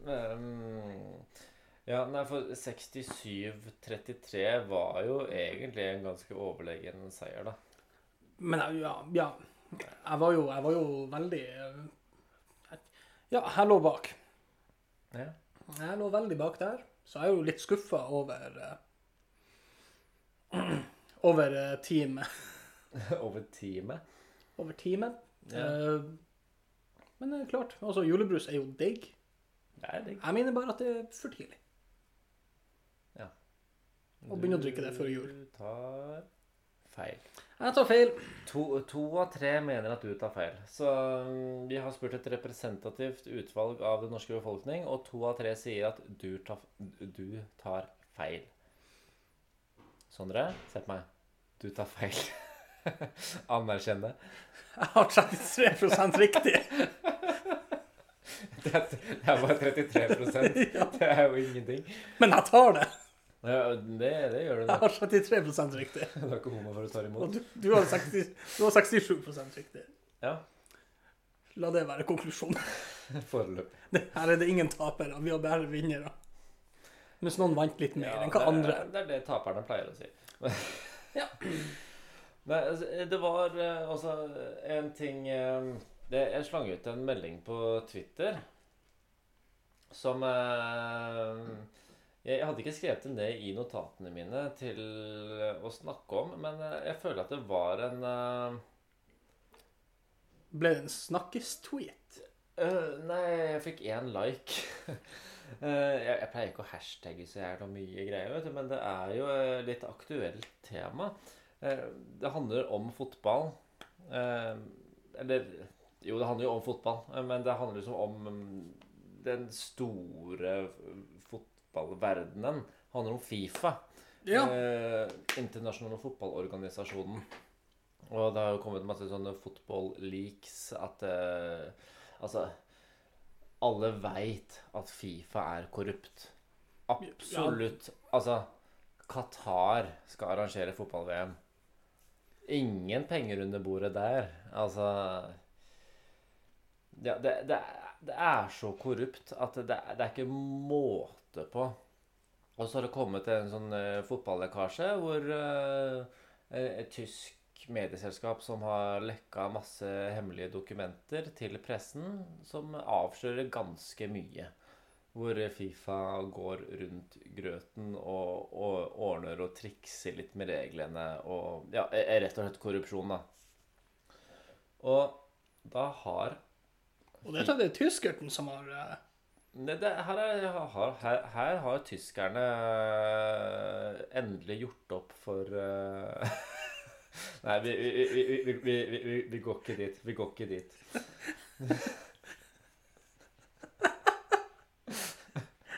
Ehm, ja, nei, for 67-33 var jo egentlig en ganske overlegen seier, da. Men ja, ja. Jeg var jo, jeg var jo veldig eh, Ja, jeg lå bak. Ja. Jeg lå veldig bak der, så jeg er jo litt skuffa over uh, [clears throat] Over uh, teamet. [laughs] Over teamet. Over teamet. Ja. Uh, men det er klart, altså julebrus er jo digg. Det er digg. Jeg mener bare at det er for tidlig. Og begynne å drikke det før jul. Du tar feil. Jeg tar feil. To, to av tre mener at du tar feil. Så mm, vi har spurt et representativt utvalg av den norske befolkning, og to av tre sier at du tar, du tar feil. Sondre, se på meg. Du tar feil. [laughs] Anerkjenn det. Jeg har 33 riktig. [laughs] Det er, det er bare 33% [laughs] Det er jo ingenting. Men jeg tar det. Ja, det, det gjør du Jeg har 33 riktig. [laughs] Du er ikke homo for å ta Og imot. du, du, har 60, du har 67 riktig. Ja, La det være konklusjonen. [laughs] foreløpig. Her er det ingen tapere. Vi har bare vinnere. Mens noen vant litt mer Ja, enn hva det, andre. Det er det taperne pleier å si. Ja. [clears throat] Nei, altså, det var altså også en ting eh, det, Jeg slang ut en melding på Twitter som eh, Jeg hadde ikke skrevet det ned i notatene mine til å snakke om, men eh, jeg føler at det var en uh... Ble det en snakkes-tweet? Øh, nei, jeg fikk én like. uh, [laughs] jeg, jeg pleier ikke å hashtagge så jævla mye greier, vet du, men det er jo et litt aktuelt tema. Det handler om fotball. Eller Jo, det handler jo om fotball, men det handler liksom om mm, den store fotballverdenen. Handler om Fifa. Ja. Eh, internasjonale fotballorganisasjonen. Og det har jo kommet masse sånne fotball-leaks at eh, Altså Alle veit at Fifa er korrupt. Absolutt. Altså Qatar skal arrangere fotball-VM. Ingen penger under bordet der. Altså ja, det, det, det er så korrupt at det, det er ikke måte på. Og så har det kommet en sånn uh, fotballekkasje hvor uh, et tysk medieselskap som har lekka masse hemmelige dokumenter til pressen, som avslører ganske mye. Hvor Fifa går rundt grøten og, og ordner og trikser litt med reglene og Ja, rett og slett korrupsjon, da. Og da har Og dette er det tyskerten som har eh, det, her, er, har, her, her har tyskerne eh, endelig gjort opp for uh, [laughs] Nei, vi, vi, vi, vi, vi, vi, vi går ikke dit. Vi går ikke dit. [laughs]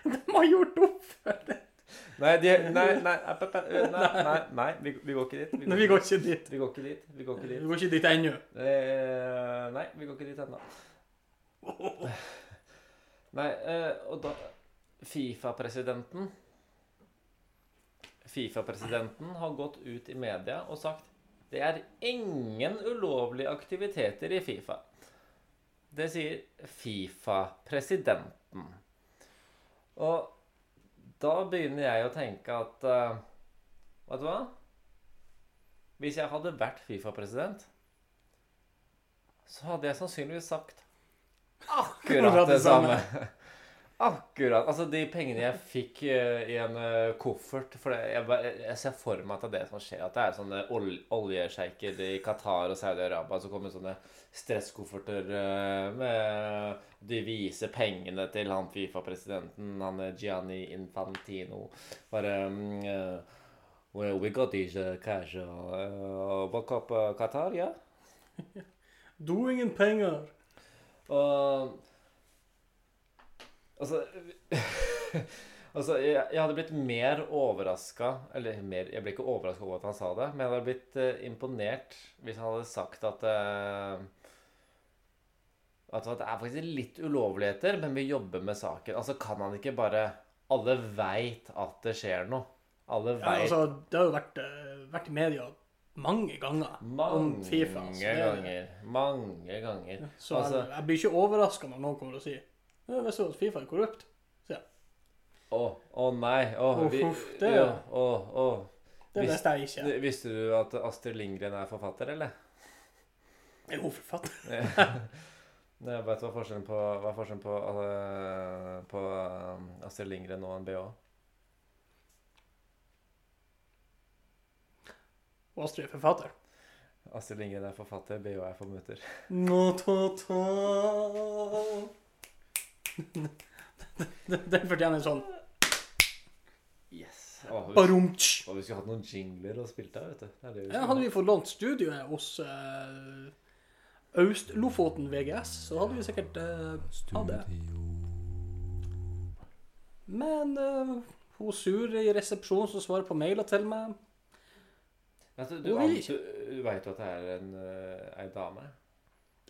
De har gjort opp for det. Nei, de, nei, nei, nei, nei, nei vi, vi går ikke dit. Nei, vi går ikke dit. Vi går ikke dit. Vi går ikke Vi dit. går ikke dit ennå. Eh, nei, vi går ikke dit ennå. [laughs] Nei, eh, og da Fifa-presidenten Fifa-presidenten har gått ut i media og sagt det er ingen ulovlige aktiviteter i Fifa. Det sier Fifa-presidenten. Og da begynner jeg å tenke at uh, Vet du hva? Hvis jeg hadde vært Fifa-president, så hadde jeg sannsynligvis sagt akkurat det samme. Akkurat. Altså, de pengene jeg fikk uh, i en uh, koffert For det, jeg, bare- jeg ser for meg at det er det som skjer. At det er sånne ol oljesjeiker i Qatar og Saudi-Arabia som kommer sånne stresskofferter uh, med De viser pengene til han Fifa-presidenten, han er Gianni Infantino. Bare um, eh, Well, we got these uh, cash uh, uh, Cup uh, Qatar, ja? Do ingen penger. Og Altså [laughs] Altså, jeg, jeg hadde blitt mer overraska Eller mer, jeg ble ikke overraska over at han sa det, men jeg hadde blitt uh, imponert hvis han hadde sagt at uh, At det er faktisk litt ulovligheter, men vi jobber med saken. Altså, kan han ikke bare Alle veit at det skjer noe. Alle Ja, altså, det har jo vært, eh, vært i media mange ganger om Fifa. så det- ganger. Mange ganger. Så Altså- jeg, jeg blir ikke overraska når noen kommer og sier Visste du at Fifa er korrupt? Å, å nei. Å, oh, vi, uff, det- ja, oh. Det visste jeg ikke. Visste du at Astrid Lindgren er forfatter, eller? Er hun forfatter? [laughs] Nei, jeg vet hva forskjellen på, hva forskjellen på, øh, på øh, Astrid Lindgren og en BH? Og Astrid er forfatter. Astrid Lindgren er forfatter, BH er formutter. Nå, ta, ta. Den fortjener en sånn Yes. Å, vi, barumtsj. vi skulle hatt noen jingler og spilt der, vet du. Vi Ja, hadde vi fått lånt studioet hos uh, Øst-Lofoten VGS, så hadde vi sikkert uh, hatt det. Men uh, hun sure i resepsjonen som svarer på mailer til meg Ja, du, Hun vil du, veit jo at det er en, ei dame?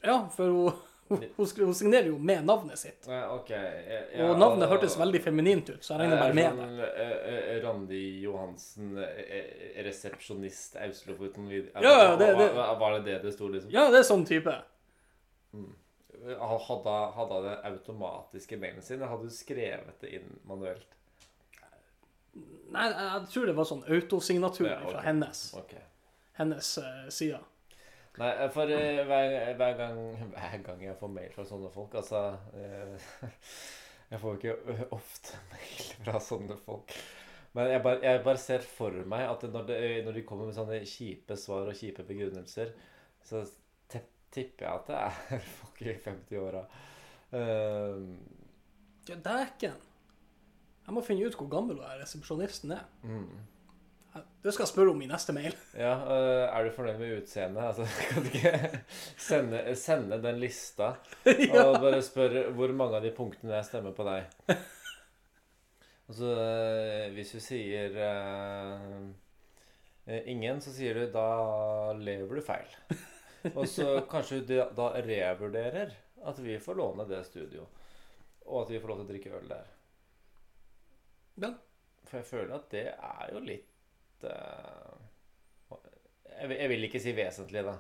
Ja, for hun, hun, hun, signerer jo med navnet sitt. Ja, okay. Ja, Og navnet hørtes veldig feminint ut, så jeg regner bare med det. sånn, eh, eh, Randi Johansen, eh, eh, resepsjonist Auslofoten Ja, det- det- Var, det det det sto, liksom? Ja, det er sånn type. Hadde hadde han det automatiske mailen sin, hadde du skrevet det inn manuelt? Nei, jeg, tror det var sånn autosignatur Ja, okay. fra hennes, okay. hennes uh, side. Nei, for uh, hver, hver, gang, [laughs] hver gang jeg får mail fra sånne folk Altså uh, [laughs] Jeg får jo ikke [laughs] ofte mail fra sånne folk. Men jeg bare, jeg bare ser for meg at når, det, når de kommer med sånne kjipe svar og kjipe begrunnelser, så tipper jeg at det er folk i 50-åra. Uh, Ja, Dæken. Jeg må finne ut hvor gammel hun er, resepsjonisten er. mm. Det skal jeg spørre om i neste mail. Ja, øh, er du fornøyd med utseendet? Altså, [laughs] kan du ikke sende, sende den lista [laughs] ja. og bare spørre hvor mange av de punktene jeg stemmer på deg? [laughs] Altså, hvis du sier øh, ingen, så sier du da lever du feil. Og så kanskje du da revurderer at vi får låne det studio, og at vi får lov til å drikke øl der. Ja. For jeg føler at det er jo litt uh, jeg, jeg vil ikke si vesentlig, da.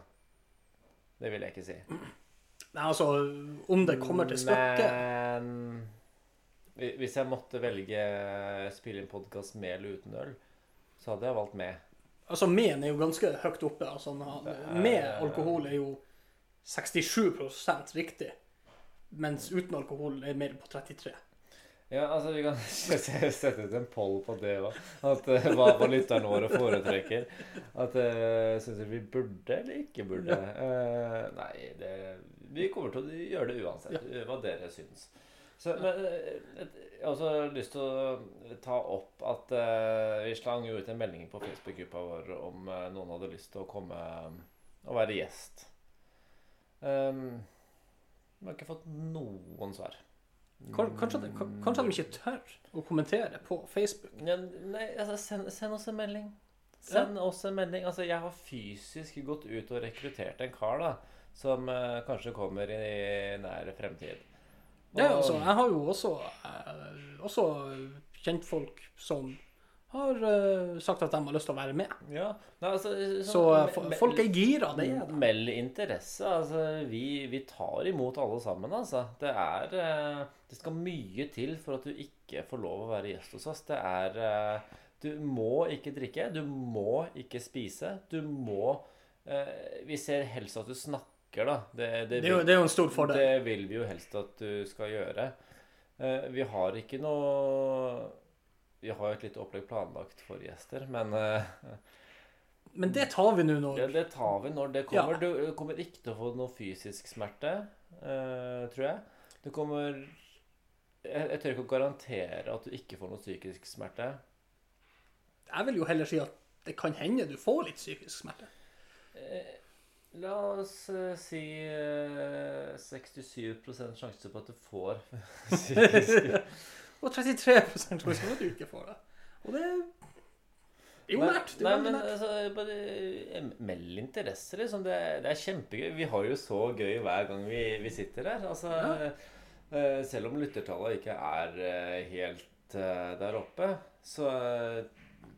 Det vil jeg ikke si. Nei, altså, om det kommer til stykket Men hvis jeg måtte velge spille inn podkast med eller uten øl, så hadde jeg valgt med. Altså, med er jo ganske høyt oppe. Altså, med alkohol er jo 67 riktig, mens uten alkohol er mer på 33. Ja, altså Vi kan [laughs] sette ut en poll på det òg. Hva, hva lytterne våre foretrekker. At uh, Syns dere vi burde eller ikke burde? Uh, nei, det, vi kommer til å gjøre det uansett. Ja. Hva dere syns. Så, men eh, jeg har også lyst til å ta opp at uh, vi slang jo ut en melding på Facebook-gruppa vår om uh, noen hadde lyst til å komme og være gjest. Um, vi har ikke fått noen svar. Kan- Kanskje, kanskje de ikke tør å kommentere på Facebook. Ja, nei, altså, send, send oss en melding. Send oss en melding. Altså, jeg har fysisk gått ut og rekruttert en kar da, som uh, kanskje kommer i nær fremtid. Det, er altså, jeg har jo også, uh, også kjentfolk som har uh, sagt at de har lyst til å være med. Ja, nei, altså, Så så me- folk er gira, det er det. Meld interesse. Altså, vi, vi tar imot alle sammen, altså. Det er uh, Det skal mye til for at du ikke får lov å være gjest hos oss. Det er uh, Du må ikke drikke. Du må ikke spise. Du må eh, Vi ser helst at du snakker, da. Det, Det jo, det er jo en stor fordel. det vil vi jo helst at du skal gjøre. Eh, vi har ikke noe Vi har jo et lite opplegg planlagt for gjester, men eh, Men det tar vi nå når det, det tar vi når det kommer. Ja. Du kommer ikke til å få noe fysisk smerte, eh, tror jeg. Du kommer jeg, jeg tør ikke å garantere at du ikke får noe psykisk smerte. Jeg vil jo heller si at det kan hende du får litt psykisk smerte. Eh, la oss si eh, 67 sjanse på at du får [laughs] psykisk Og 33 sjanse for at du ikke får det. Og det er jo nært. Det Nei, men altså, bare eh, meld interesse, liksom. Det, det er kjempegøy. Vi har jo så gøy hver gang vi, vi sitter her. Altså, Ja. uh, selv om lyttertallet ikke er uh, helt uh, der oppe, så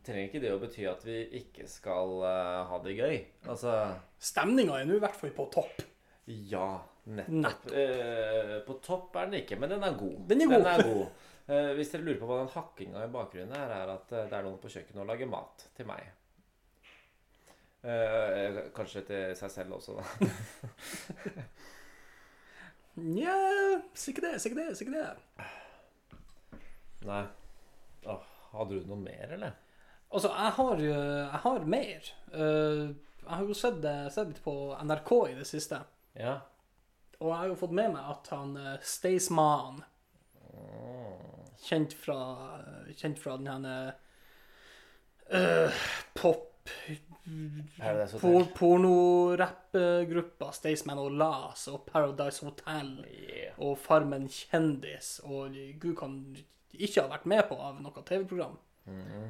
trenger ikke det å bety at vi ikke skal ha det gøy. Altså Stemninga er nå i hvert fall på topp. Ja, nettopp. Nettopp. På topp er den ikke, men den er god. Den er god. Den er god. [laughs] Eh, hvis dere lurer på hva den hakkinga i bakgrunnen er, er at eh, det er noen på kjøkkenet og lager mat til meg. Eh, kanskje til seg selv også, da. [laughs] Nja, sikkert det, sikkert det, sikkert det. Nei. Åh, hadde du noe mer, eller? Altså, jeg har, jeg har mer. Jeg har jo sett, sett litt på NRK i det siste. Ja. Og jeg har jo fått med meg at han uh, Staysman, kjent fra, kjent fra den eh, pop por. Pornorappgruppa Staysman og Las og Paradise Hotel Yeah. og Farmen kjendis og gud kan ikke ha vært med på av noe TV-program. Mm -hmm.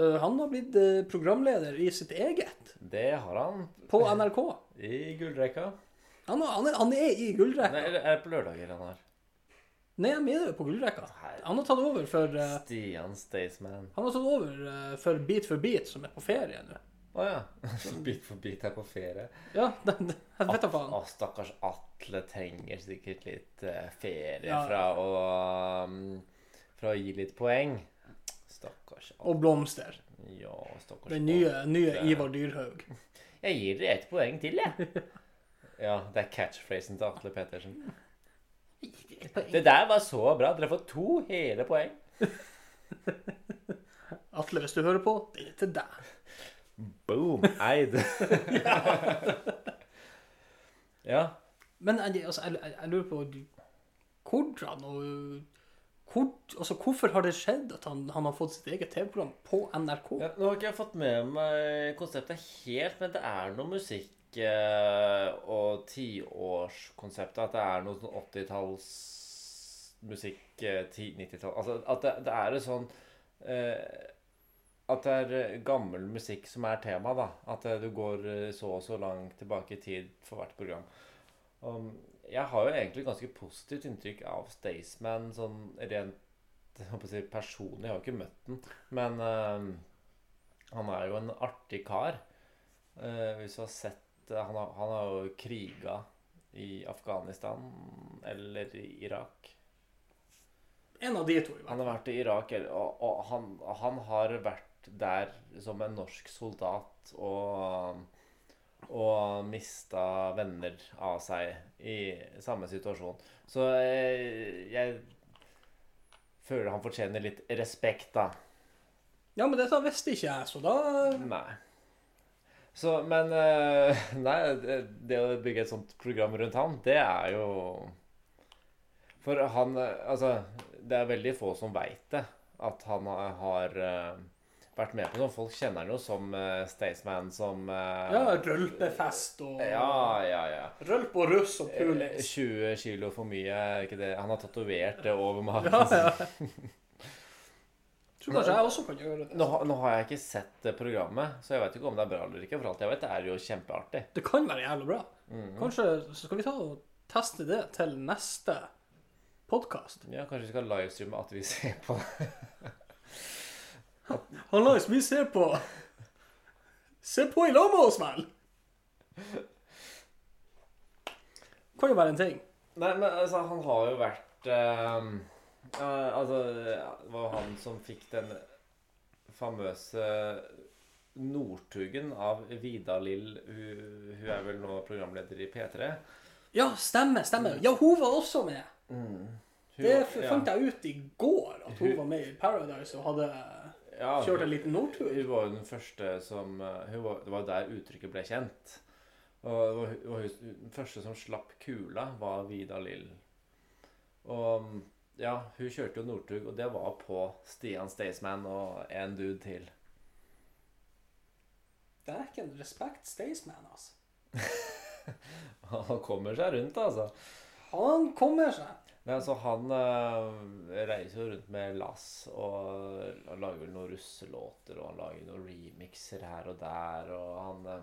uh, han har blitt uh, programleder i sitt eget Det har han på NRK. [laughs] i gullrekka. Han, han, er, han er i gullrekka. Nei, er det på lørdager han har? Nei, han er på gullrekka. Han har tatt over for eh, Stian Staysman. Han har tatt over eh, for Beat for beat, som er på ferie nå. Å ja. [laughs] Bit for bit er på ferie. Ja, [laughs] det, det, jeg vet da faen. Å, stakkars Atle trenger sikkert litt eh, ferie Ja. fra å um, Fra å gi litt poeng. Stakkars Atle. Og blomster. Ja, stakkars Den nye, nye Ivar Dyrhaug. Jeg gir dere ett poeng til, jeg. [laughs] Ja, det er catchphrasen til Atle Petersen. Det der var så bra. Dere får to hele poeng. [laughs] Atle, hvis du hører på, det er til deg. Boom. Eid. [laughs] ja. Men jeg, altså, jeg, jeg, lurer på hvordan og hvor, altså, Hvorfor har det skjedd at han, han har fått sitt eget TV-program på NRK? Ja, nå har ikke jeg fått med meg konseptet helt, men det er noe musikk eh, og tiårskonseptet. At det er noe sånn 80-tallsmusikk, musikk, 90-tall Altså at det, det er et sånn eh, At det er eh, gammel musikk som er tema, da. At eh, du går eh, så og så langt tilbake i tid for hvert program. Um, jeg har jo egentlig ganske positivt inntrykk av Staysman sånn rent si, personlig. Jeg har jo ikke møtt den. Men eh, han er jo en artig kar. Uh, hvis du har sett eh, han, har, han har jo kriga i Afghanistan eller i Irak. En av de to, i hvert Han har vært i Irak, og, og han, han har vært der som en norsk soldat og og mista venner av seg i samme situasjon. Så jeg, jeg føler han fortjener litt respekt, da. Ja, men dette visste ikke jeg, så da Nei. Så, men eh, [laughs] Nei, det, å bygge et sånt program rundt han, det er jo For han eh, Altså, det er veldig få som veit det. At han har eh, vært med på noe. Folk kjenner han jo som Staysman, som Ja, rølpefest og ja, ja, ja. Rølp og russ og pulis. pulings. 20 kilo for mye, er ikke det? Han har tatovert det over magen. Ja, ja. [laughs] Tror kanskje jeg også kan gjøre det. Nå, har- nå har jeg ikke sett programmet, så jeg vet ikke om det er bra eller ikke. For alt jeg vet, det er jo kjempeartig. Det kan være jævlig bra. Mhm. Kanskje så skal vi ta og teste det til neste podkast. Ja, Kanskje vi skal livestreame at vi ser på det. [laughs] Hallais, vi ser på Se på i lag med oss, vel! Kan jo være en ting. Nei, men altså, han har jo vært ehm, ja, Altså, det var han som fikk den famøse Northugen av Vida Lill. Hun, hun er vel nå programleder i P3. Ja, stemmer, stemmer. Ja, hun var også med. Hun, Det fant ja. jeg ut i går, at hun var med i Paradise og hadde Ja, kjørt en liten nordtur. Hun var jo den første som eh, hun var, Det var der uttrykket ble kjent. Og var, hun, den første som slapp kula, var Vida Lill. Og ja, hun kjørte jo Northug, og det var på Stian Staysman og en dude til. Det er ikke en respekt Staysman, altså. [laughs] Han kommer seg rundt, altså. Han kommer seg. Nei, altså han øh, reiser jo rundt med lass og og lager vel noen russelåter, og han lager noen remixer her og der, og han Øh.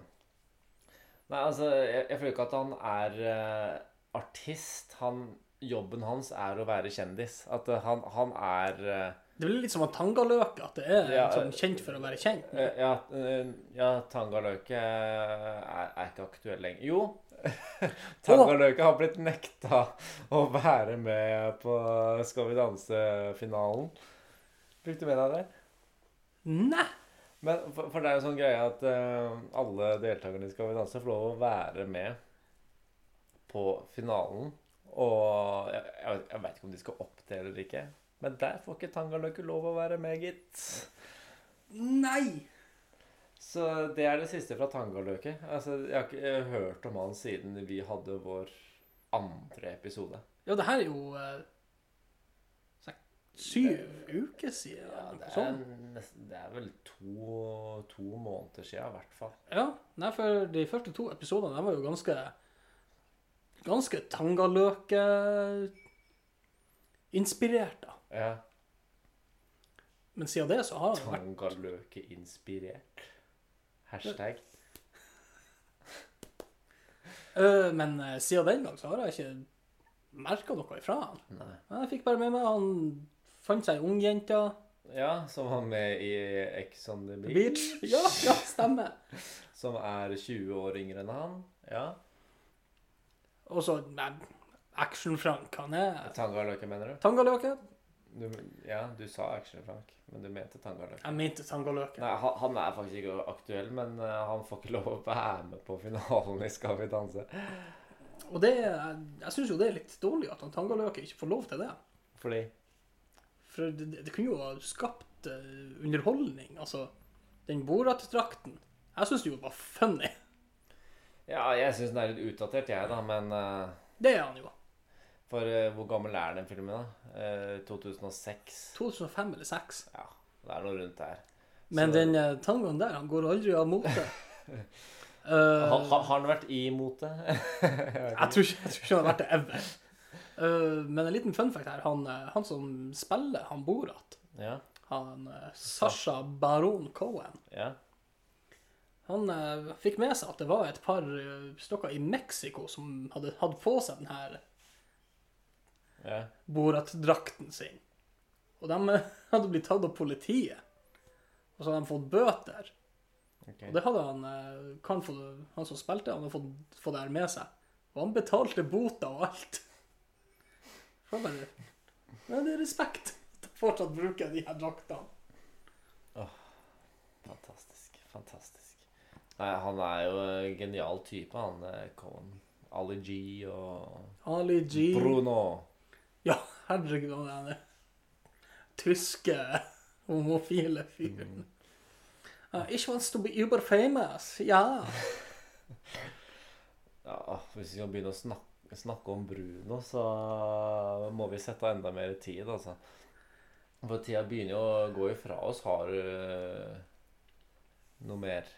Nei, altså, jeg, jeg føler ikke at han er øh, artist. Han, jobben hans er å være kjendis. At eh, han, han er eh, Det blir litt som at Tangaløke, at det er Ja, sånn kjent for å være kjent. eh, Ja, eh, ja Tangaløke er, er ikke aktuell lenger. Jo. [laughs] Tangaløke har blitt nekta å være med på Skal vi danse-finalen. Fikk du med deg det? Nei! Men for, for det er jo sånn greie at uh, alle deltakerne i Skal vi danse får lov å være med på finalen. Og jeg, jeg, vet ikke om de skal opp det eller ikke. Men der får ikke Tangaløke lov å være med, gitt. Nei! Så det er det siste fra Tangaløke. Altså, jeg har ikke jeg har hørt om han siden vi hadde vår andre episode. Ja, det her er jo eh, syv uker siden. Ja, det er, sånn. nesten, det er vel to, to måneder siden, i hvert fall. Ja, nei, for de første to episodene var jo ganske Ganske Tangaløke-inspirert, da. Ja. Men siden det så har han vært Tangaløke-inspirert. Hashtag. Øh, [laughs] Men eh, siden den gang så har jeg ikke merka noe ifra han. Nei. Jeg fikk bare med meg han fant seg ei ungjente. Ja, som var med i Ex on the Beach. Beach. Ja, ja, stemmer. [laughs] Som er 20 år yngre enn han. Ja. Og så Action-Frank. Han er Tangaløke, mener du? Tangaløke. du? Ja, du sa Action Frank, men du mente Tangaløke. Jeg mente Tangaløke. Nei, han, han er faktisk ikke aktuell, men eh, han får ikke lov å være med på finalen i Skal vi danse. Og det, jeg syns jo det er litt dårlig at han Tangaløke ikke får lov til det. Fordi For det, det det kunne jo ha skapt eh, underholdning. Altså, den Borat-drakten. Jeg syns det jo var funny. Ja, jeg syns den er litt utdatert, jeg, da, men eh, Det er han jo. For eh, hvor gammel er den filmen, da? Eh, 2006? 2005 eller 2006. Ja, det er noe rundt der. Men Så- den uh, tangoen der, han går aldri av mote. [laughs] Eh, Ha, ha, har han vært i mote? [laughs] jeg, tror ikke, jeg tror ikke han har vært det ever. Eh, men en liten fun fact her. Han, eh, han som spiller han Borat, Ja. han uh, Sasha Baron Cohen, ja. Han eh, fikk med seg at det var et par Stokker stykker i Mexico som hadde hatt på seg den her ja. Borat-drakten sin. Og de eh, [laughs] hadde blitt tatt av politiet. Og så hadde de fått bøter. ok. Og det hadde han, eh, kan få, han som spilte, han hadde fått, fått det her med seg. Og han betalte bota og alt. [laughs] Jeg bare Men det er respekt at jeg fortsatt bruker de her draktene. Fantastisk. Fantastisk. Nei, han er jo en genial type, han eh, Cohen. Ali G og Ali G. Bruno. Ja, herregud, han er tyske homofile fyren. Uh, ich wants to be uber famous. Ja. [laughs] Ja, hvis vi skal begynne å snakke, snakke om Bruno, så må vi sette av enda mer tid, altså. For tida begynner jo å gå ifra oss. Har du eh, noe mer?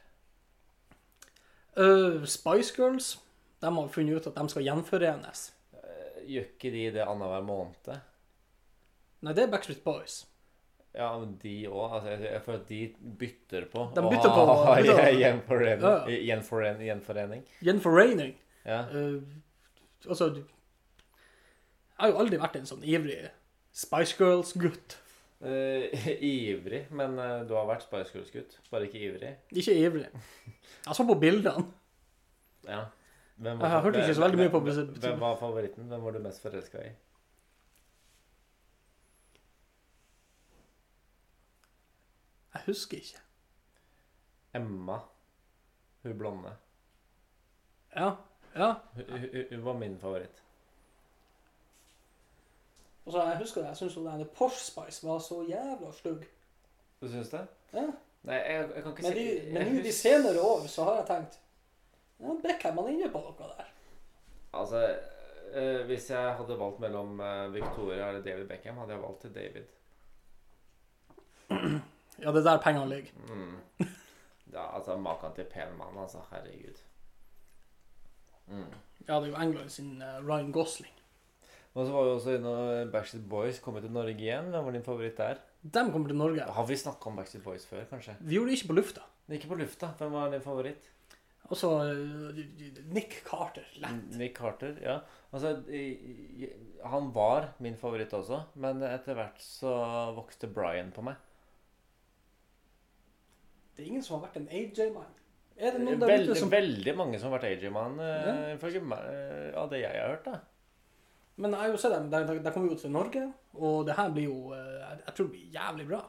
Uh, Spice Girls de har funnet ut at de skal gjenforenes. Eh, Gjør ikke de det annenhver måned? Nei, det er Backstreet Boys. Ja, men de òg. Altså, jeg- føler at de bytter på. De bytter på- Ah, bytter på- gjenforening. Ja. Gjenforening. Gjenforening. Ja. Uh, altså Jeg har jo aldri vært en sånn ivrig Spice Girls-gutt. Eh, [laughs] ivrig, men uh, du har vært Spice Girls-gutt. Bare ikke ivrig. Ikke ivrig. Jeg så på bildene. Ja. Hvem Jeg har hørt ikke så veldig mye på hvem, hvem var favoritten? Hvem var du mest forelska i? Jeg husker ikke. Emma. Hun blonde. Ja, ja. Hun, hun, hun var min favoritt. Og så jeg husker det, jeg syns den Porsche Spice var så jævla stygg. Du syns det? Ja. Nei, jeg, jeg kan ikke Men, si de, jeg [laughs] men nå de senere år så har jeg tenkt ja, han er inne på noe der. Altså, eh, hvis jeg hadde valgt mellom eh, Victoria eller David Beckham, hadde jeg valgt til David. Ja, det er der pengene ligger. Mm. Ja, altså, maken til pen mann, altså. Herregud. Mm. Ja, det er jo England sin uh, Ryan Gosling. Og så var vi også inne Backstreet Boys Kommer til Norge igjen. Hvem var din favoritt der? De kommer til Norge. Har vi snakka om Backstreet Boys før, kanskje? Vi gjorde det ikke på lufta. Ikke på lufta. Hvem var din favoritt? Og så eh, Nick Carter. Lett. Nick Carter, ja. Altså, han var min favoritt også, men etter hvert så vokste Brian på meg. Det er ingen som har vært en AJ-mann. Er det noen der Veldig, ute som veldig mange som har vært AJ-mann, Ja. ifølge eh, av det jeg har hørt. da. Men jeg har jo sett dem. De, de, kommer jo til Norge, og det her blir jo eh, Jeg, tror det blir jævlig bra.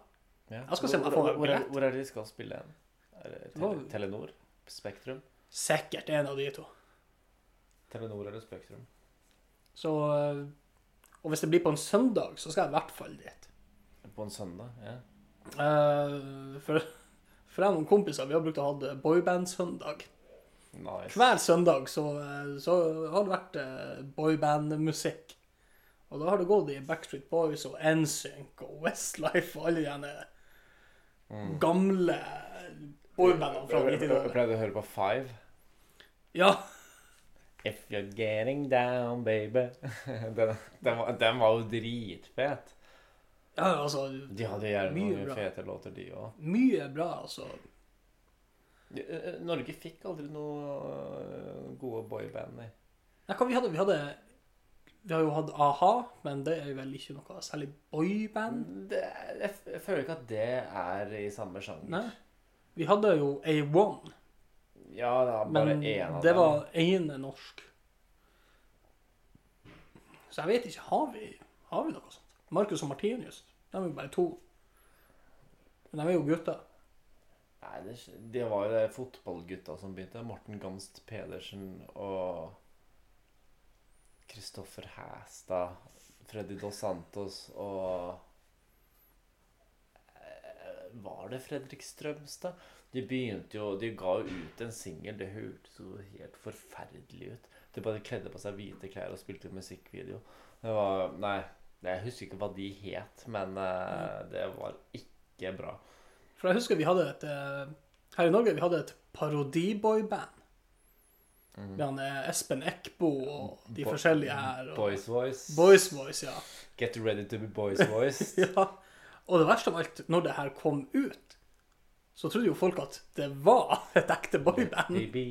Ja. Jeg skal se om jeg får hvor, hvor, hvor er det de skal spille hen? Det tele, Telenor? Spektrum? Sikkert en av de to. Telenor eller Spektrum? Så eh, Og hvis det blir på en søndag, så skal jeg i hvert fall dit. På en søndag? ja. Uh, for, [laughs] for jeg og noen kompiser vi har brukt å ha boyband-søndag. Nice. Hver søndag så, eh, så har det vært boybandmusikk. boyband-musikk. Og da har det gått i Backstreet Boys og NSYNC og Westlife og alle de Mm. gamle boybandene fra Jeg- jeg- Jeg 90-tallet. pleide å høre på Five. Ja, If you're getting down, baby. [laughs] Den, den, var, den var jo dritfet. ja altså De hadde gjerne noen bra. fete låter, de òg. Mye bra, altså. Norge fikk aldri noe øh, gode boyband. nei. Nei, hva vi hadde? Vi hadde Vi har jo hatt a-ha, men det er vel ikke noe særlig boyband? Det, jeg, jeg føler ikke at det er i samme sjanger. Nei. Vi hadde jo A1, Ja, det var bare men én av det var ene norsk. Så jeg vet ikke, har vi, har vi noe sånt? Marcus og Martinius, de er jo bare to. Men de er jo gutter. Nei, det, det var jo de fotballgutta som begynte. Morten Gamst Pedersen og Kristoffer Hæstad. Freddy Dos Santos og Eh, Var det Fredrik Strømstad? De begynte jo De ga jo ut en singel. Det hørtes jo helt forferdelig ut. De bare kledde på seg hvite klær og spilte musikkvideo. Det var Nei, jeg husker ikke hva de het, men eh, det var ikke bra. For jeg husker vi hadde et eh, Her i Norge vi hadde et parodiboyband. Mm. Med han eh, Espen Eckbo og de Bo- forskjellige her. Og Boys Voice. Boys Voice, ja. Get ready to be boys [laughs] voice. ja. Og det verste av alt, når det her kom ut, så trodde jo folk at det var et ekte boyband. be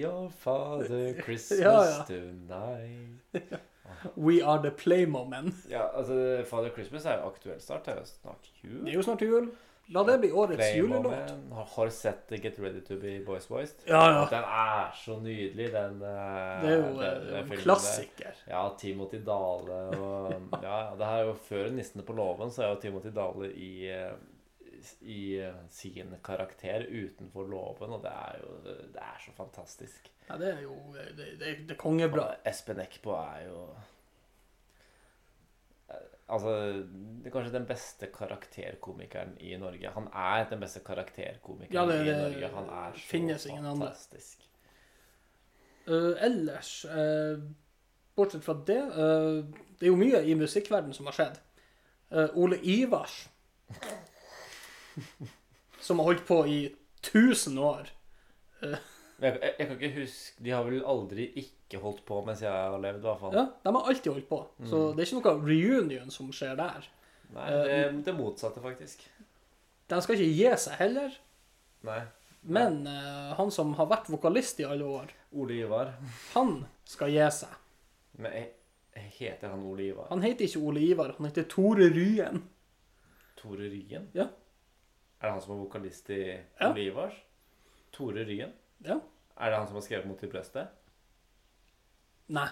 your father Christmas [laughs] Ja, ja. tonight. [laughs] We are the playmomen. Ja, altså Father Christmas er jo aktuell snart. Det er jo snart jul. Det er jo snart jul. La det bli årets julelåt. Har, sett Get ready to be boys voiced? Ja, ja. Den er så nydelig, den. eh, Det er jo den- den en klassiker. der. Ja, Timothy Dale og Ja, det her er jo før 'Nissene på låven', så er jo Timothy Dale i eh, i eh, sin karakter utenfor låven, og det er jo Det er så fantastisk. Ja, det er jo det, det, det, er kongebra. Espen Eckbo er jo Altså, det er kanskje den beste karakterkomikeren i Norge. Han er den beste karakterkomikeren Ja, det- i Norge. Han er så finnes ingen andre. fantastisk. Eh, ellers, uh, bortsett fra det uh, Det er jo mye i musikkverdenen som har skjedd. Ole Ivars. [laughs] Som har holdt på i 1000 år. Jeg, jeg, jeg kan ikke huske De har vel aldri ikke holdt på mens jeg har levd, i hvert fall. Ja, de har alltid holdt på. Så det er ikke noe reunion som skjer der. Nei, det, det motsatte, faktisk. De skal ikke gi seg heller. Nei. Men uh, han som har vært vokalist i alle år, Ole Ivar. han skal gi seg. Men jeg, heter han Ole Ivar? Han heter ikke Ole Ivar, han heter Tore Ryen. Tore Ryen? Ja. Er det han som er vokalist i Ja. Ole Ivars? Tore Ryen? Ja. Er det han som har skrevet 'Mot i brøstet'? Nei.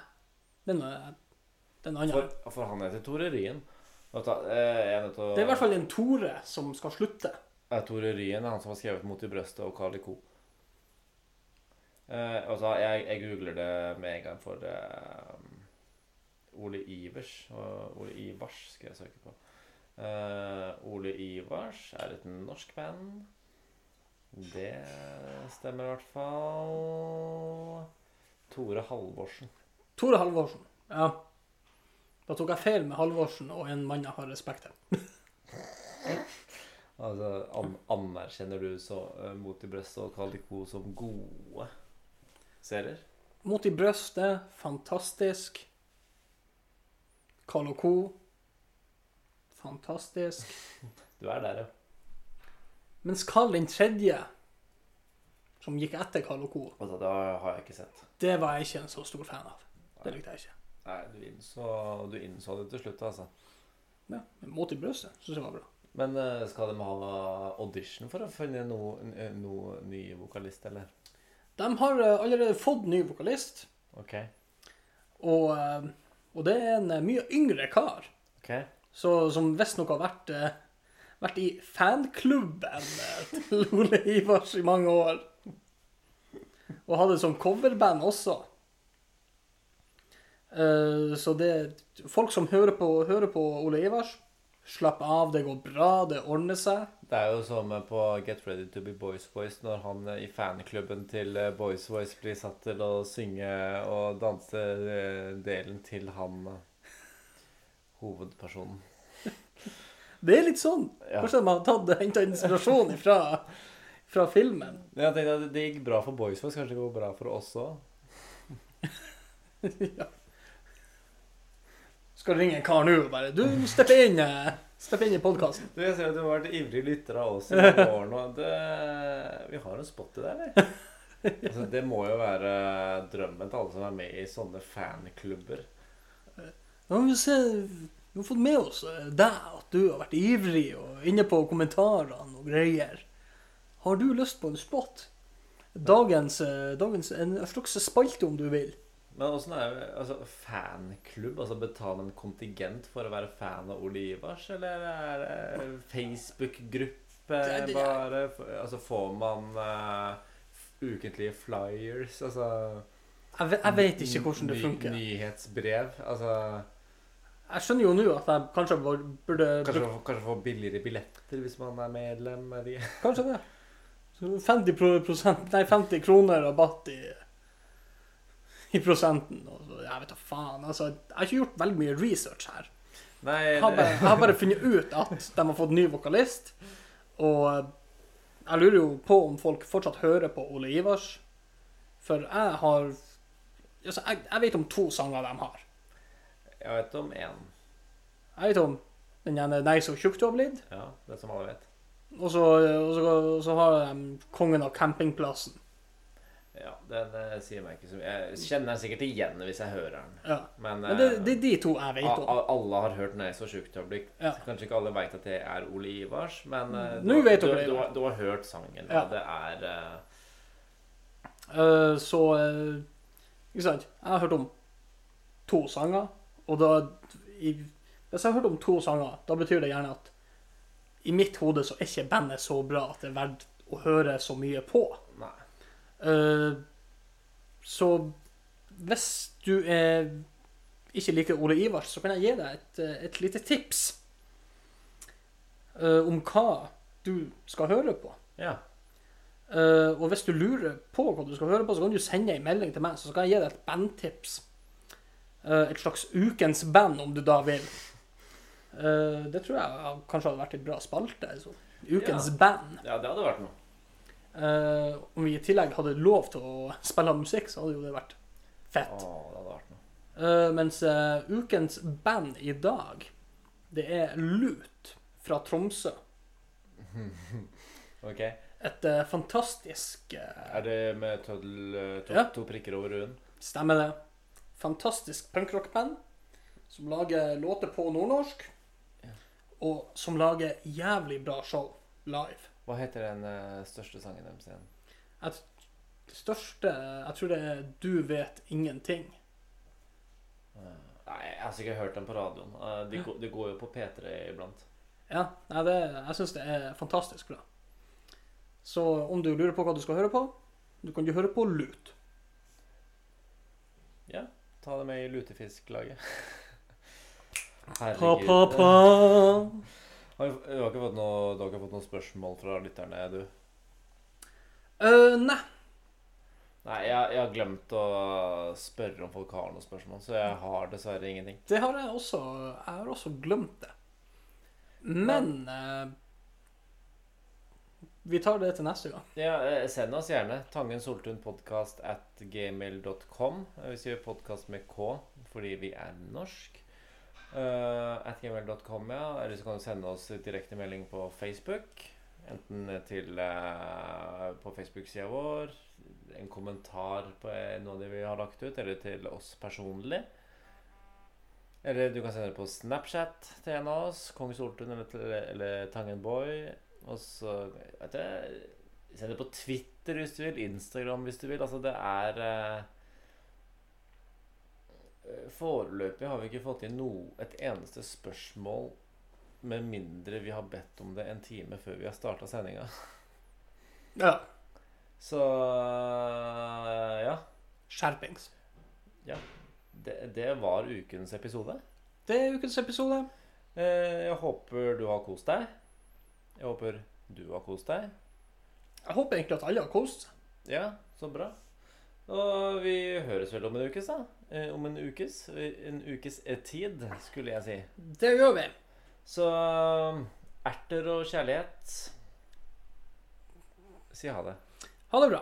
Den er, den andre. For, for han heter Tore Ryen. Du eh, å Det er i hvert fall en Tore som skal slutte. Ja, Tore Ryen er han som har skrevet 'Mot i brøstet' og 'Carl. Co'. Eh, vet jeg, jeg googler det med en gang for eh, Ole Ivers og Ole Ivars skal jeg søke på. Eh, Ole Ivars er et norsk band. Det stemmer i hvert fall. Tore Halvorsen. Tore Halvorsen. Ja. Da tok jeg feil med Halvorsen og en mann jeg har respekt til. [laughs] Altså, an anerkjenner du så uh, Mot i brøstet og Kaliko som gode serier? Mot i brøstet, fantastisk. Co. Fantastisk. [laughs] Du er der, ja. Mens Carl den tredje, som gikk etter Carl og Co., Altså, det har jeg ikke sett. det var jeg ikke en så stor fan av. Det likte jeg ikke. Nei, du innså, du innså det til slutt, altså. Ja, men Mot i brøstet syns jeg var bra. Men eh, skal de ha audition for å finne noen no ny vokalist, eller? De har eh, allerede fått ny vokalist, OK. og, eh, og det er en eh, mye yngre kar. ok. Så, som visstnok har vært, eh, vært i fanklubben eh, til Ole Ivars i mange år. Og hadde som coverband også. Eh, så det Folk som hører på, hører på Ole Ivars, slapp av, det går bra, det ordner seg. Det er jo som på Get Ready to be Boys Voice, når han eh, i fanklubben til Boys Voice blir satt til å synge og danse delen til han hovedpersonen. Det er litt sånn. Kanskje de har tatt, henta inspirasjon [laughs] fra, fra filmen. Men jeg tenkte at det gikk bra for Boys Voice, kanskje det går bra for oss òg? [laughs] ja. Skal ringe en kar nå og bare Du, stepp inn, eh, stepp inn i podkasten. Du, jeg ser at du har vært ivrig lytter av oss i [laughs] år nå. Det, vi har en spot til deg, eller? Altså, det må jo være drømmen til alle som er med i sånne fanklubber. Nå må vi, se, vi har fått med oss eh, deg, at du har vært ivrig og inne på kommentarene og greier. Har du lyst på en spot? Dagens, eh, dagens en slags spalte, om du vil. Men åssen er det altså, fanklubb? Altså Betale en kontingent for å være fan av Ole Ivars? Eller er det Facebook-gruppe bare? Altså Får man uh, ukentlige flyers? Altså Jeg, vet ikke hvordan det funker. Nyhetsbrev? Altså Jeg skjønner jo nå at jeg kanskje burde Kanskje, kanskje få billigere billetter hvis man er medlem? Er de. [laughs] Kanskje det. Så 50, prosent, nei, 50 kroner rabatt i, i prosenten. Så, jeg vet da faen. Altså, jeg har ikke gjort veldig mye research her. Nei, Jeg har, bare, jeg har bare funnet ut at de har fått ny vokalist. Og jeg lurer jo på om folk fortsatt hører på Ole Ivars. For jeg har altså, jeg, jeg vet om to sanger de har. Jeg vet om én. Jeg vet om den ene 'Nei, så tjukk du har blitt'. Ja, det som alle vet. Og så, og så, og så har de 'Kongen av campingplassen'. Ja, Den eh, sier meg ikke så mye. Jeg kjenner den sikkert igjen hvis jeg hører den. Ja. Men, Men det, eh, det er de to jeg vet om. alle har hørt 'Nei, så sjukt blitt'. Ja. Kanskje ikke alle veit at det er Ole Ivars, men mm. Du, vet du, du, du, har- du har hørt sangen. Ja. Det er uh... Uh, så uh, Ikke sant? Jeg har hørt om to sanger, og da i, Hvis jeg har hørt om to sanger, da betyr det gjerne at i mitt hode så er ikke bandet så bra at det er verdt å høre så mye på. Nei. Uh, så hvis du er, ikke liker Ole Ivars, så kan jeg gi deg et, et lite tips uh, om hva du skal høre på. Ja. Uh, og hvis du lurer på hva du skal høre på, så kan du sende en melding til meg, så skal jeg gi deg et bandtips. Eh, et slags ukens band, om du da vil. Eh, det tror jeg kanskje hadde vært et bra spalte. Altså. Ukens Ja. band. Ja, det hadde vært noe. Eh, om vi i tillegg hadde lov til å spille musikk, så hadde jo det vært fett. fett. det hadde vært noe. Mens ukens band i dag, det er Lut fra Tromsø. [laughs] Ok. Et fantastisk Er det med tødel, to, Ja. to prikker over u-en? Stemmer det. Fantastisk punkrockband som lager låter på nordnorsk, Ja. og som lager jævlig bra show live. Hva heter den uh, største sangen deres igjen? Det største Jeg tror det er 'Du vet ingenting'. Eh, Nei, jeg har sikkert hørt den på radioen. Eh, de, går- de går jo på P3 iblant. Ja, nei, det, jeg syns det er fantastisk bra. Så om du lurer på hva du skal høre på, du kan jo høre på Lut. Ja, ta det med i lutefisklaget. Pa, [laughs] Herregud. pa, pa. Har du, har ikke fått noe, du har fått noen spørsmål fra lytterne, du? Uh, nei. Nei, jeg, jeg har glemt å spørre om folk har noen spørsmål, så jeg har dessverre ingenting. Det har jeg også. Jeg har også glemt det. Men eh, Vi tar det til neste gang. Ja, eh, Send oss gjerne tangensoltunpodkast at gmail.com. Hvis vi gjør podkast med K fordi vi er norsk. Uh, at gmail.com, ja. Eller så kan du sende oss direktemelding på Facebook. Enten til uh, på Facebook-sida vår, en kommentar på noe av det vi har lagt ut, eller til oss personlig. Eller du kan sende det på Snapchat til en av oss, Kong Soltun eller, eller Tangenboy. Og så vet du, Send det på Twitter hvis du vil, Instagram hvis du vil. Altså, det er eh, Foreløpig har vi ikke fått inn noe, et eneste spørsmål med mindre vi har bedt om det en time før vi har starta sendinga. Ja. Så ja. Skjerpings. Det, det var ukens episode. Det er ukens episode. Eh, Jeg håper du har kost deg. Jeg håper du har kost deg. Jeg håper egentlig at alle har kost seg. Ja, så bra. Og vi høres vel om en ukes, da. Eh, Om en ukes. En ukes eh, tid, skulle jeg si. Det gjør vi. Så erter og kjærlighet Si ha det. Ha det bra.